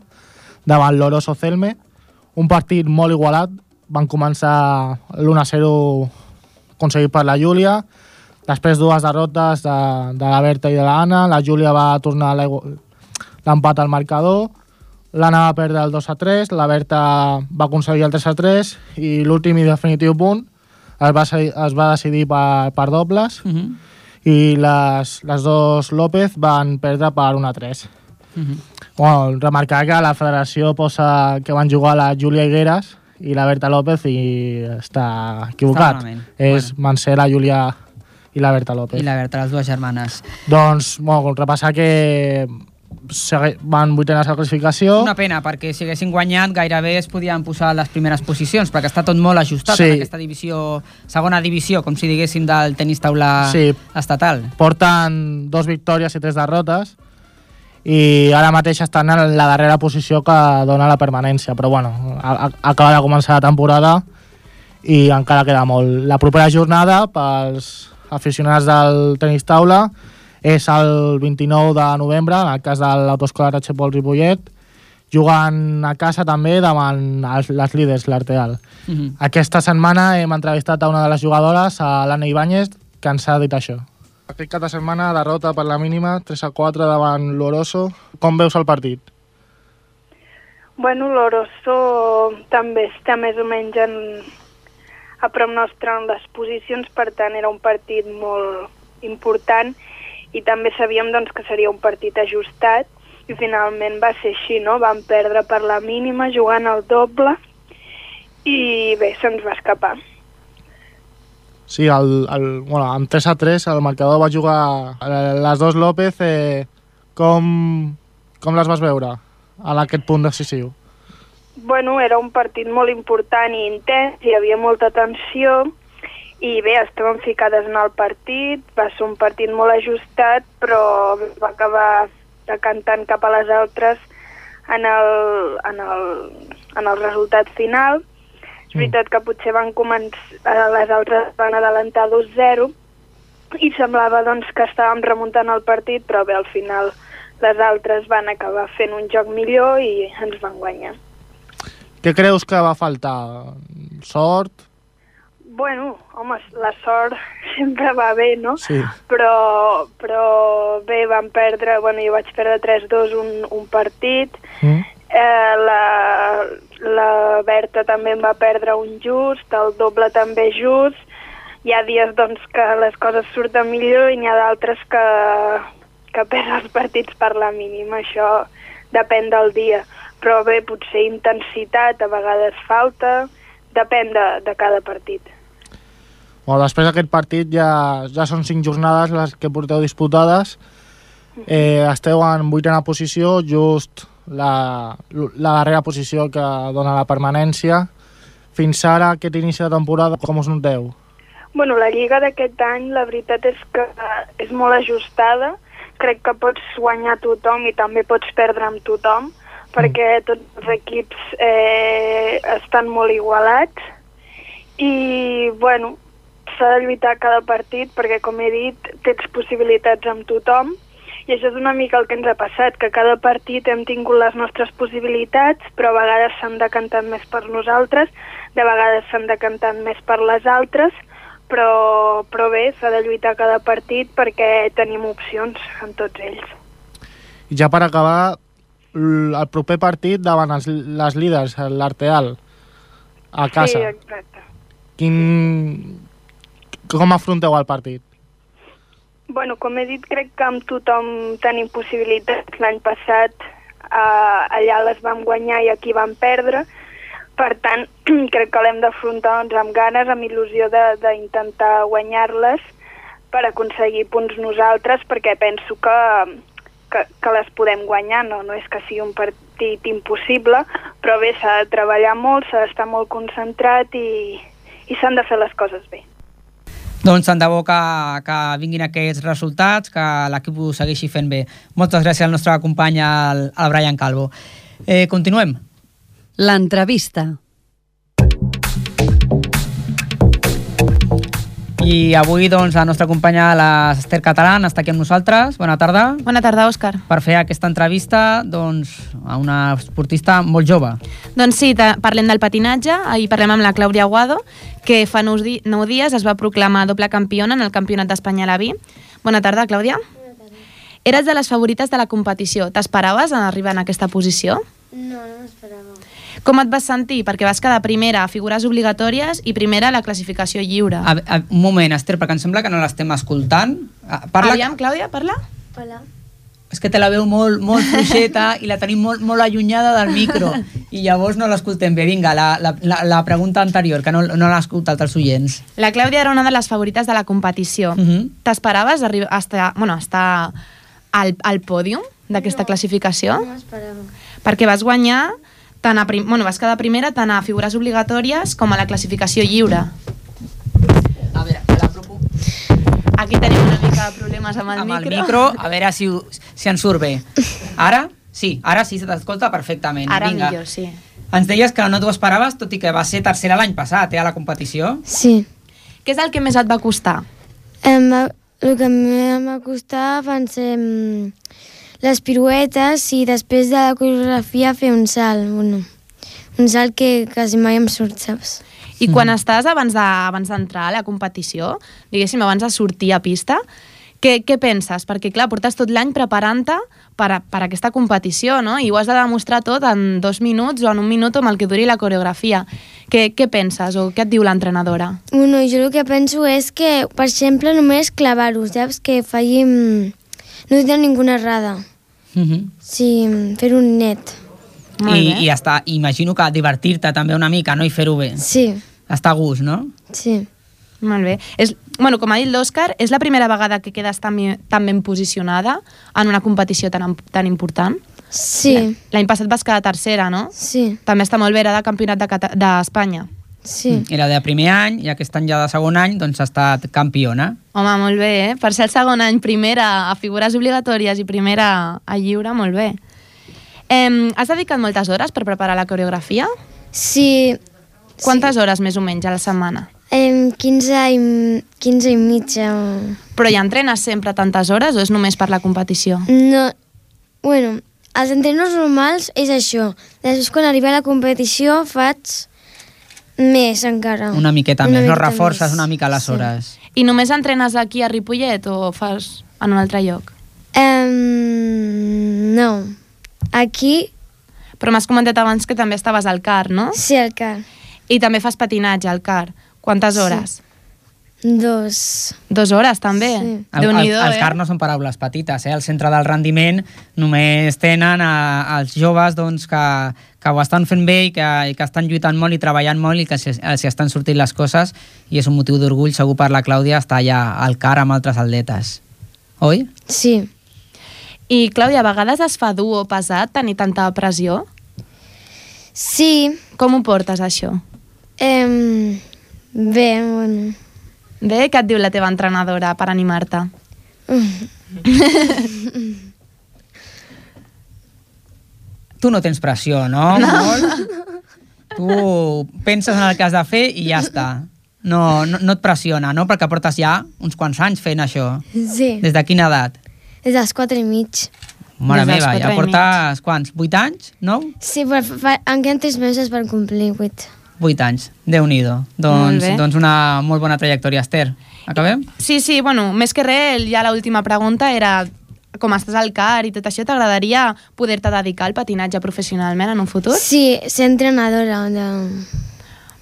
davant l'Oroso Celme. Un partit molt igualat. Van començar l'1 a 0 aconseguit per la Júlia. Després dues derrotes de, de la Berta i de l'Anna. La Júlia va tornar l'empat al marcador. L'Anna va perdre el 2 a 3, la Berta va aconseguir el 3 a 3 i l'últim i definitiu punt es va, es va decidir per, per dobles Uh -huh. i les, les dos López van perdre per 1 a 3. Uh -huh. Bueno, remarcar que la federació posa que van jugar la Júlia Higueras i la Berta López i està equivocat. Està. És bueno. van ser la Júlia i la Berta López. I la Berta, les dues germanes. Doncs, bueno, repassar que van vuitenes a la classificació. Una pena, perquè si haguessin guanyat gairebé es podien posar a les primeres posicions, perquè està tot molt ajustat Sí. en aquesta divisió, segona divisió, com si diguéssim, del tenis taula Sí. estatal. porten dos victòries i tres derrotes i ara mateix estan en la darrera posició que dona la permanència, però bueno, a- a- acaba de començar la temporada i encara queda molt. La propera jornada pels aficionats del tenis taula és el 29 de novembre, en el cas de l'autoescola Ratxepol Ripollet, jugant a casa també davant els, les líders, l'Arteal. Uh -huh. Aquesta setmana hem entrevistat a una de les jugadores, a l'Anna Ibáñez, que ens ha dit això. Aquest cap de setmana, derrota per la mínima, 3 a 4 davant l'Oroso. Com veus el partit? Bueno, l'Oroso també està més o menys en, a prop nostre en les posicions, per tant era un partit molt important i també sabíem doncs, que seria un partit ajustat i finalment va ser així, no? Vam perdre per la mínima jugant al doble i bé, se'ns va escapar. Sí, el, el, bueno, amb 3 a 3 el marcador va jugar eh, les dos López. Eh, com, com les vas veure en aquest punt decisiu? Bueno, era un partit molt important i intens, hi havia molta tensió i bé, estàvem ficades en el partit, va ser un partit molt ajustat, però va acabar decantant cap a les altres en el, en el, en el resultat final. És veritat que potser van començar, les altres van adelantar 2-0 i semblava doncs, que estàvem remuntant el partit, però bé, al final les altres van acabar fent un joc millor i ens van guanyar. Què creus que va faltar? Sort? bueno, home, la sort sempre va bé, no? Sí. Però, però bé, vam perdre, bueno, jo vaig perdre 3-2 un, un partit, Mm. Eh, la, la Berta també em va perdre un just, el doble també just, hi ha dies doncs, que les coses surten millor i n'hi ha d'altres que, que perds els partits per la mínima, això depèn del dia. Però bé, potser intensitat, a vegades falta, depèn de, de cada partit. Bueno, després d'aquest partit ja, ja són cinc jornades les que porteu disputades. Eh, esteu en vuitena posició, just la, la darrera posició que dona la permanència. Fins ara, aquest inici de temporada, com us noteu? Bueno, la lliga d'aquest any, la veritat és que és molt ajustada. Crec que pots guanyar tothom i també pots perdre amb tothom, perquè tots els equips eh, estan molt igualats. I, bueno, s'ha de lluitar cada partit perquè, com he dit, tens possibilitats amb tothom i això és una mica el que ens ha passat, que cada partit hem tingut les nostres possibilitats, però a vegades s'han decantat més per nosaltres, de vegades s'han decantat més per les altres, però, però bé, s'ha de lluitar cada partit perquè tenim opcions en tots ells. I ja per acabar, el proper partit davant els, les líders, l'Arteal, a casa. Sí, exacte. Quin... Com afronteu el partit? Bueno, com he dit, crec que amb tothom tenim possibilitats. L'any passat eh, allà les vam guanyar i aquí vam perdre. Per tant, crec que l'hem d'afrontar doncs, amb ganes, amb il·lusió d'intentar guanyar-les per aconseguir punts nosaltres, perquè penso que, que, que les podem guanyar. No, no és que sigui un partit impossible, però bé, s'ha de treballar molt, s'ha d'estar molt concentrat i, i s'han de fer les coses bé. Doncs tant de bo que, que vinguin aquests resultats, que l'equip ho segueixi fent bé. Moltes gràcies al nostre company, el, el Brian Calvo. Eh, continuem. L'entrevista. I avui doncs, la nostra companya, l'Ester Catalán, està aquí amb nosaltres. Bona tarda. Bona tarda, Òscar. Per fer aquesta entrevista doncs, a una esportista molt jove. Doncs sí, parlem del patinatge. Ahir parlem amb la Clàudia Aguado, que fa nou, di nou dies es va proclamar doble campiona en el Campionat d'Espanya a la Vi. Bona tarda, Clàudia. Eres de les favorites de la competició. T'esperaves en arribar en aquesta posició? No, no m'esperava. Com et vas sentir? Perquè vas quedar primera a figures obligatòries i primera a la classificació lliure. A, a, un moment, Esther, perquè em sembla que no l'estem escoltant. Ah, Parla, Aviam, Clàudia, parla. Hola. és que te la veu molt, molt fluixeta i la tenim molt, molt allunyada del micro i llavors no l'escoltem bé. Vinga, la, la, la, pregunta anterior, que no, no l'ha escoltat els oients. La Clàudia era una de les favorites de la competició. Uh -huh. T'esperaves arribar a estar, bueno, a estar al, al pòdium d'aquesta classificació? No m'esperava. Perquè vas guanyar tant a prim... bueno, vas quedar primera tant a figures obligatòries com a la classificació lliure. A veure, te la propo... Aquí tenim una mica de problemes amb el Amb el micro. micro, a veure si, si ens surt bé. Ara? Sí, ara sí se t'escolta perfectament. Ara Vinga. millor, sí. Ens deies que no t'ho esperaves, tot i que va ser tercera l'any passat, eh, a la competició. Sí. Què és el que més et va costar? Em va, el que em va costar van ser mm, les piruetes i després de la coreografia fer un salt. Bueno, un salt que quasi mai em surt, saps? I quan estàs abans de- d'entrar a la competició, diguéssim, abans de sortir a pista, què, què penses? Perquè, clar, portes tot l'any preparant-te per, a- per a aquesta competició, no? I ho has de demostrar tot en dos minuts o en un minut amb el que duri la coreografia. Què, què penses o què et diu l'entrenadora? Bueno, jo el que penso és que, per exemple, només clavar-ho, saps? Que falli... No tindrà ninguna errada. Uh -huh. Sí, fer un net. I, I està, imagino que divertir-te també una mica, no? I fer-ho bé. Sí. Està a gust, no? Sí. Molt bé. És, bueno, com ha dit l'Òscar, és la primera vegada que quedes tan, tan ben posicionada en una competició tan, tan important? Sí. L'any passat vas quedar tercera, no? Sí. També està molt bé, era de campionat de d'Espanya. Sí. Era de primer any i aquest any ja de segon any doncs ha estat campiona. Home, molt bé, eh? Per ser el segon any primera a figures obligatòries i primera a lliure, molt bé. Eh, has dedicat moltes hores per preparar la coreografia? Sí. Quantes hores més o menys a la setmana? Em, 15, i, 15 i mitja. Però ja entrenes sempre tantes hores o és només per la competició? No, bueno, els entrenos normals és això. Després, quan arriba a la competició, faig Més encara. Una miqueta Una més, no? miqueta Reforces més. una mica les Sí. hores. I només entrenes aquí a Ripollet o fas en un altre lloc? Um, no. Aquí... Però m'has comentat abans que també estaves al CAR, no? Sí, al CAR. I també fas patinatge al CAR. Quantes Sí. Dos. Dos hores, també? Sí. El, el, els eh? CAR no són paraules petites, eh? Al centre del rendiment només tenen a, als joves doncs, que, que ho estan fent bé i que, i que estan lluitant molt i treballant molt i que els hi estan sortint les coses i és un motiu d'orgull segur per la Clàudia estar allà al CAR amb altres atletes. Oi? Sí. I, Clàudia, a vegades es fa dur o pesat tenir tanta pressió? Sí. Com ho portes, això? Um, bé, bueno... Bé, què et diu la teva entrenadora per animar-te? Tu no tens pressió, no? no. Molt? Tu penses en el que has de fer i ja està. No, no, no et pressiona, no? Perquè portes ja uns quants anys fent això. Sí. Des de quina edat? Des dels quatre i mig. Mare Des meva, ja portes quants? 8 anys? 9? Sí, però em queden tres mesos per complir vuit. 8 anys. Déu-n'hi-do. Molt Doncs, bé. doncs una molt bona trajectòria, Esther. Acabem? Sí, sí, bueno, més que res, ja l'última pregunta era com estàs al CAR i tot això, t'agradaria poder-te dedicar al patinatge professionalment en un futur? Sí, ser entrenadora de,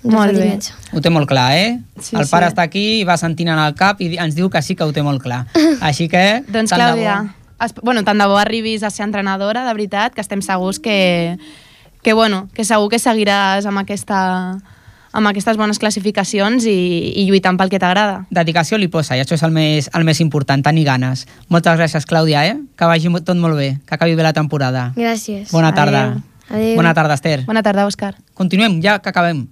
de Molt bé. Ho té molt clar, eh? Sí, el pare sí. està aquí i va sentint en el cap i ens diu que sí que ho té molt clar. Així que... Doncs tant de Clàudia, bo. es, bueno, tant de bo arribis a ser entrenadora, de veritat, que estem segurs que, que, bueno, que segur que seguiràs amb, aquesta, amb aquestes bones classificacions i, i lluitant pel que t'agrada. Dedicació li posa, i això és el més, el més important, tenir ganes. Moltes gràcies, Clàudia, eh? Que vagi tot molt bé, que acabi bé la temporada. Gràcies. Bona tarda. Adéu. Adéu. Bona tarda, Esther. Bona tarda, Òscar. Continuem, ja que acabem.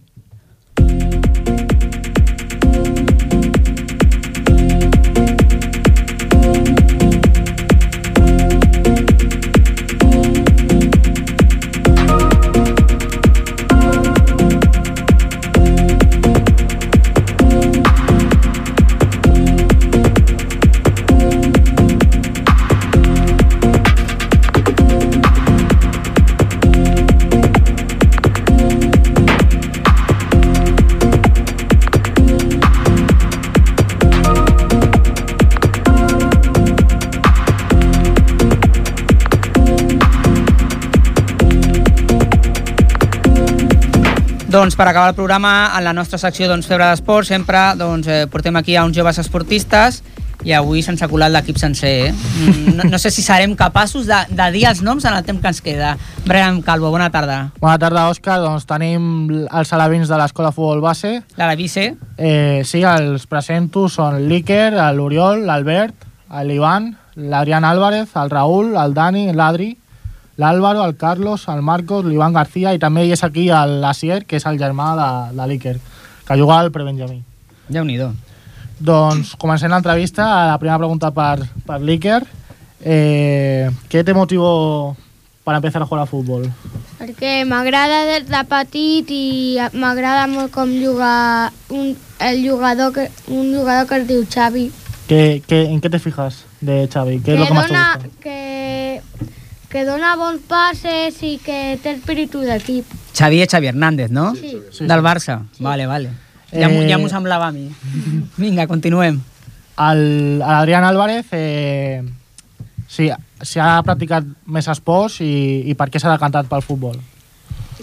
Doncs per acabar el programa, en la nostra secció doncs, Febre d'Esport, sempre doncs, eh, portem aquí a uns joves esportistes i avui se'ns ha colat l'equip sencer. Eh? Mm, No, no sé si serem capaços de, de dir els noms en el temps que ens queda. Brian Calvo, bona tarda. Bona tarda, Òscar. Doncs tenim els alevins de l'Escola Futbol Base. L'Alavice. Eh, sí, els presento són l'Iker, l'Oriol, l'Albert, l'Ivan, l'Adrián Álvarez, el Raúl, el Dani, l'Adri, l'Àlvaro, el Carlos, el Marcos, l'Ivan García i també hi és aquí l'Asier, que és el germà de, de l'Iker, que juga al prebenjamí. Déu-n'hi-do. Doncs comencem l'entrevista. La primera pregunta per, per l'Iker. Eh, què te motivó para empezar a jugar a futbol? Perquè m'agrada des de petit i m'agrada molt com jugar un, el jugador que, un jugador que es diu Xavi. ¿Qué, qué, ¿En qué te fijas de Xavi? ¿Qué es lo que más te dona, gusta? que, que dona bons passes i que té espíritu d'equip. Xavier Xavi Hernández, no? Sí. Sí, Del sí. Barça. Vale, vale. Ja, m'ho- Eh, ja m'ho semblava a mi. Vinga, continuem. Al, a Adrián Álvarez, eh, sí, si ha practicat més esports i, i per què s'ha decantat pel futbol?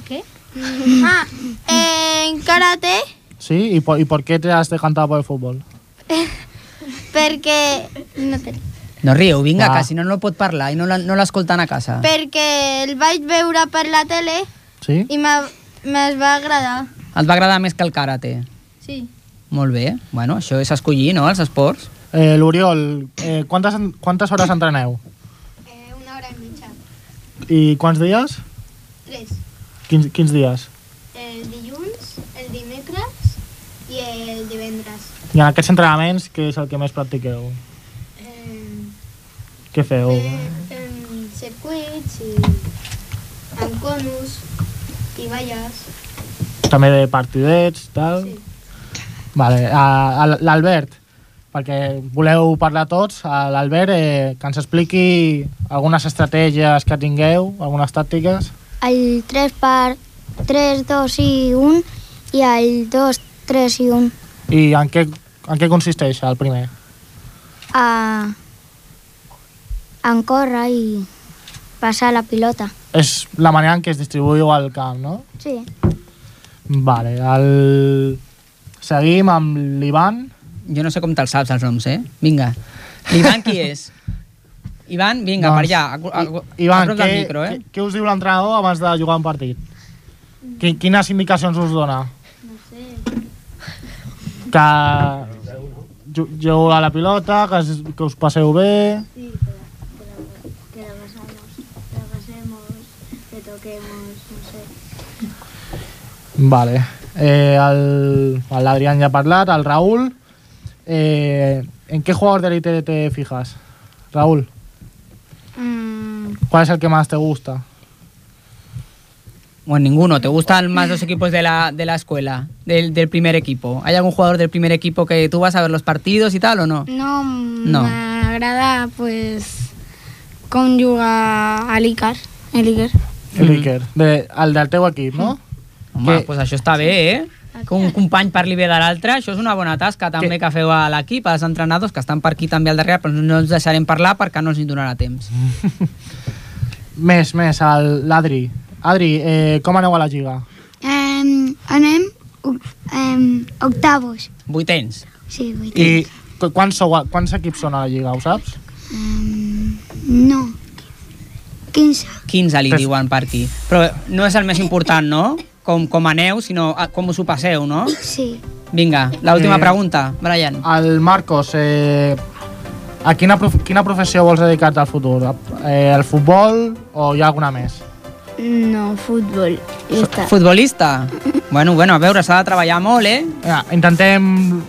Què? ah, eh, en karate Sí? I, por, I per què te has decantat pel futbol? perquè... No té. No rieu, vinga, Va. que si no, no pot parlar i no la- no l'escolten a casa. Perquè el vaig veure per la tele Sí? i me'ls va agradar. Et va agradar més que el karate? Sí. Molt bé. Bueno, això és escollir, no?, els esports. Eh, L'Oriol, eh, quantes, quantes hores entreneu? Eh, una hora i mitja. I quants dies? Tres. Quins, quins dies? El dilluns, el dimecres i el divendres. I en aquests entrenaments, què és el que més practiqueu? Què feu? fem circuits i amb conus i balles. També de partidets, tal? Sí. Vale, l'Albert, perquè voleu parlar tots, l'Albert, eh, que ens expliqui algunes estratègies que tingueu, algunes tàctiques. El 3 per 3, 2 i 1 I el 2, 3 i 1. I en què, en què consisteix el primer? A... En córrer i passar la pilota. És la manera en què es distribuïu al camp, no? Sí. Vale, el... Seguim amb l'Ivan. Jo no sé com te'ls saps, els noms, eh? Vinga. L'Ivan qui és? Ivan, vinga, per allà. A, a, a, Ivan, a què, micro, eh? què, què us diu l'entrenador abans de jugar un partit? Qui, quines indicacions us dona? No sé. Que ju- jugueu a la pilota, que, que us passeu bé... Sí, que toquemos, no sé. Vale. Eh, el- L'Adrián ja ha parlat, el Raúl. Eh, ¿En qué jugador de élite te fijas? Raúl, Mm, ¿cuál es el que más te gusta? Bueno, ninguno. ¿Te gustan más los equipos de la, de la escuela, del, del primer equipo? ¿Hay algún jugador del primer equipo que tú vas a ver los partidos y tal o no? no, No. m'agrada, pues, com jugar a l'Icar. A El Iker, de, el del teu equip, no? Home, Que- pues això està bé, eh? Que un company parli bé de l'altre, això és una bona tasca també que feu a l'equip, als entrenadors que estan per aquí també al darrere, però no ens deixarem parlar perquè no ens hi donarà temps. Més, més, l'Adri. Adri, eh, com aneu a la Lliga? Um, anem um, octavos. Vuitens. Sí, vuit. I qu- quants, sou, quants equips són a la Lliga, ho saps? Um, no. 15. 15 li diuen per aquí. Però no és el més important, no? Com, com aneu, sinó com us ho passeu, no? Sí. Vinga, l'última Eh, pregunta, Brian. El Marcos, eh, a quina, prof quina professió vols dedicar-te al futur? Eh, el futbol o hi ha alguna més? No, futbol. Està. Futbolista? Bueno, bueno, a veure, s'ha de treballar molt, eh? Ja, intentem...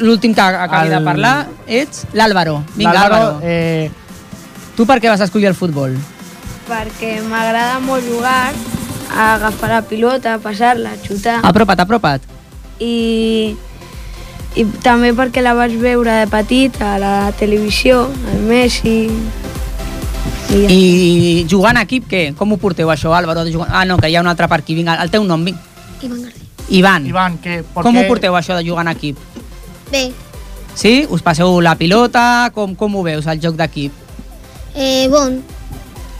L'últim que acabi El- de parlar ets l'Àlvaro. Vinga, Àlvaro. eh, Tu per què vas escollir el futbol? Perquè m'agrada molt jugar, a agafar la pilota, passar-la, xutar. Apropa't, apropa't. I, I també perquè la vaig veure de petit a la televisió, el Messi... I ja. I jugant en equip, què? Com ho porteu, això, Àlvaro? de jugar- Ah, no, que hi ha un altre per aquí. Vinga, el teu nom, vinga. Ivan García. Ivan. Ivan, que, per Com què- ho porteu, això, de jugar en equip? Bé, Sí? Us passeu la pilota? Com, com ho veus, el joc d'equip? eh, bon,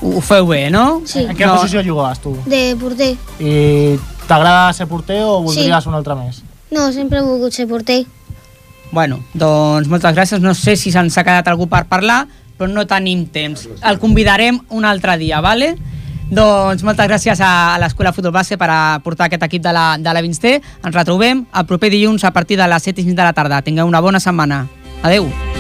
Ho ho feu bé, no? Sí. En quina posició jugaves tu? de porter. I t'agrada ser porter o voldries Sí. un altre més? No, sempre he volgut ser porter. Bueno, doncs moltes gràcies. No sé si se'ns ha quedat algú per parlar, però no tenim temps. El convidarem un altre dia, vale? Doncs moltes gràcies a l'Escola Futbol Base per a portar aquest equip de la, de la Vinster. Ens retrobem el proper dilluns a partir de les 7 i de la tarda. Tingueu una bona setmana. Adeu.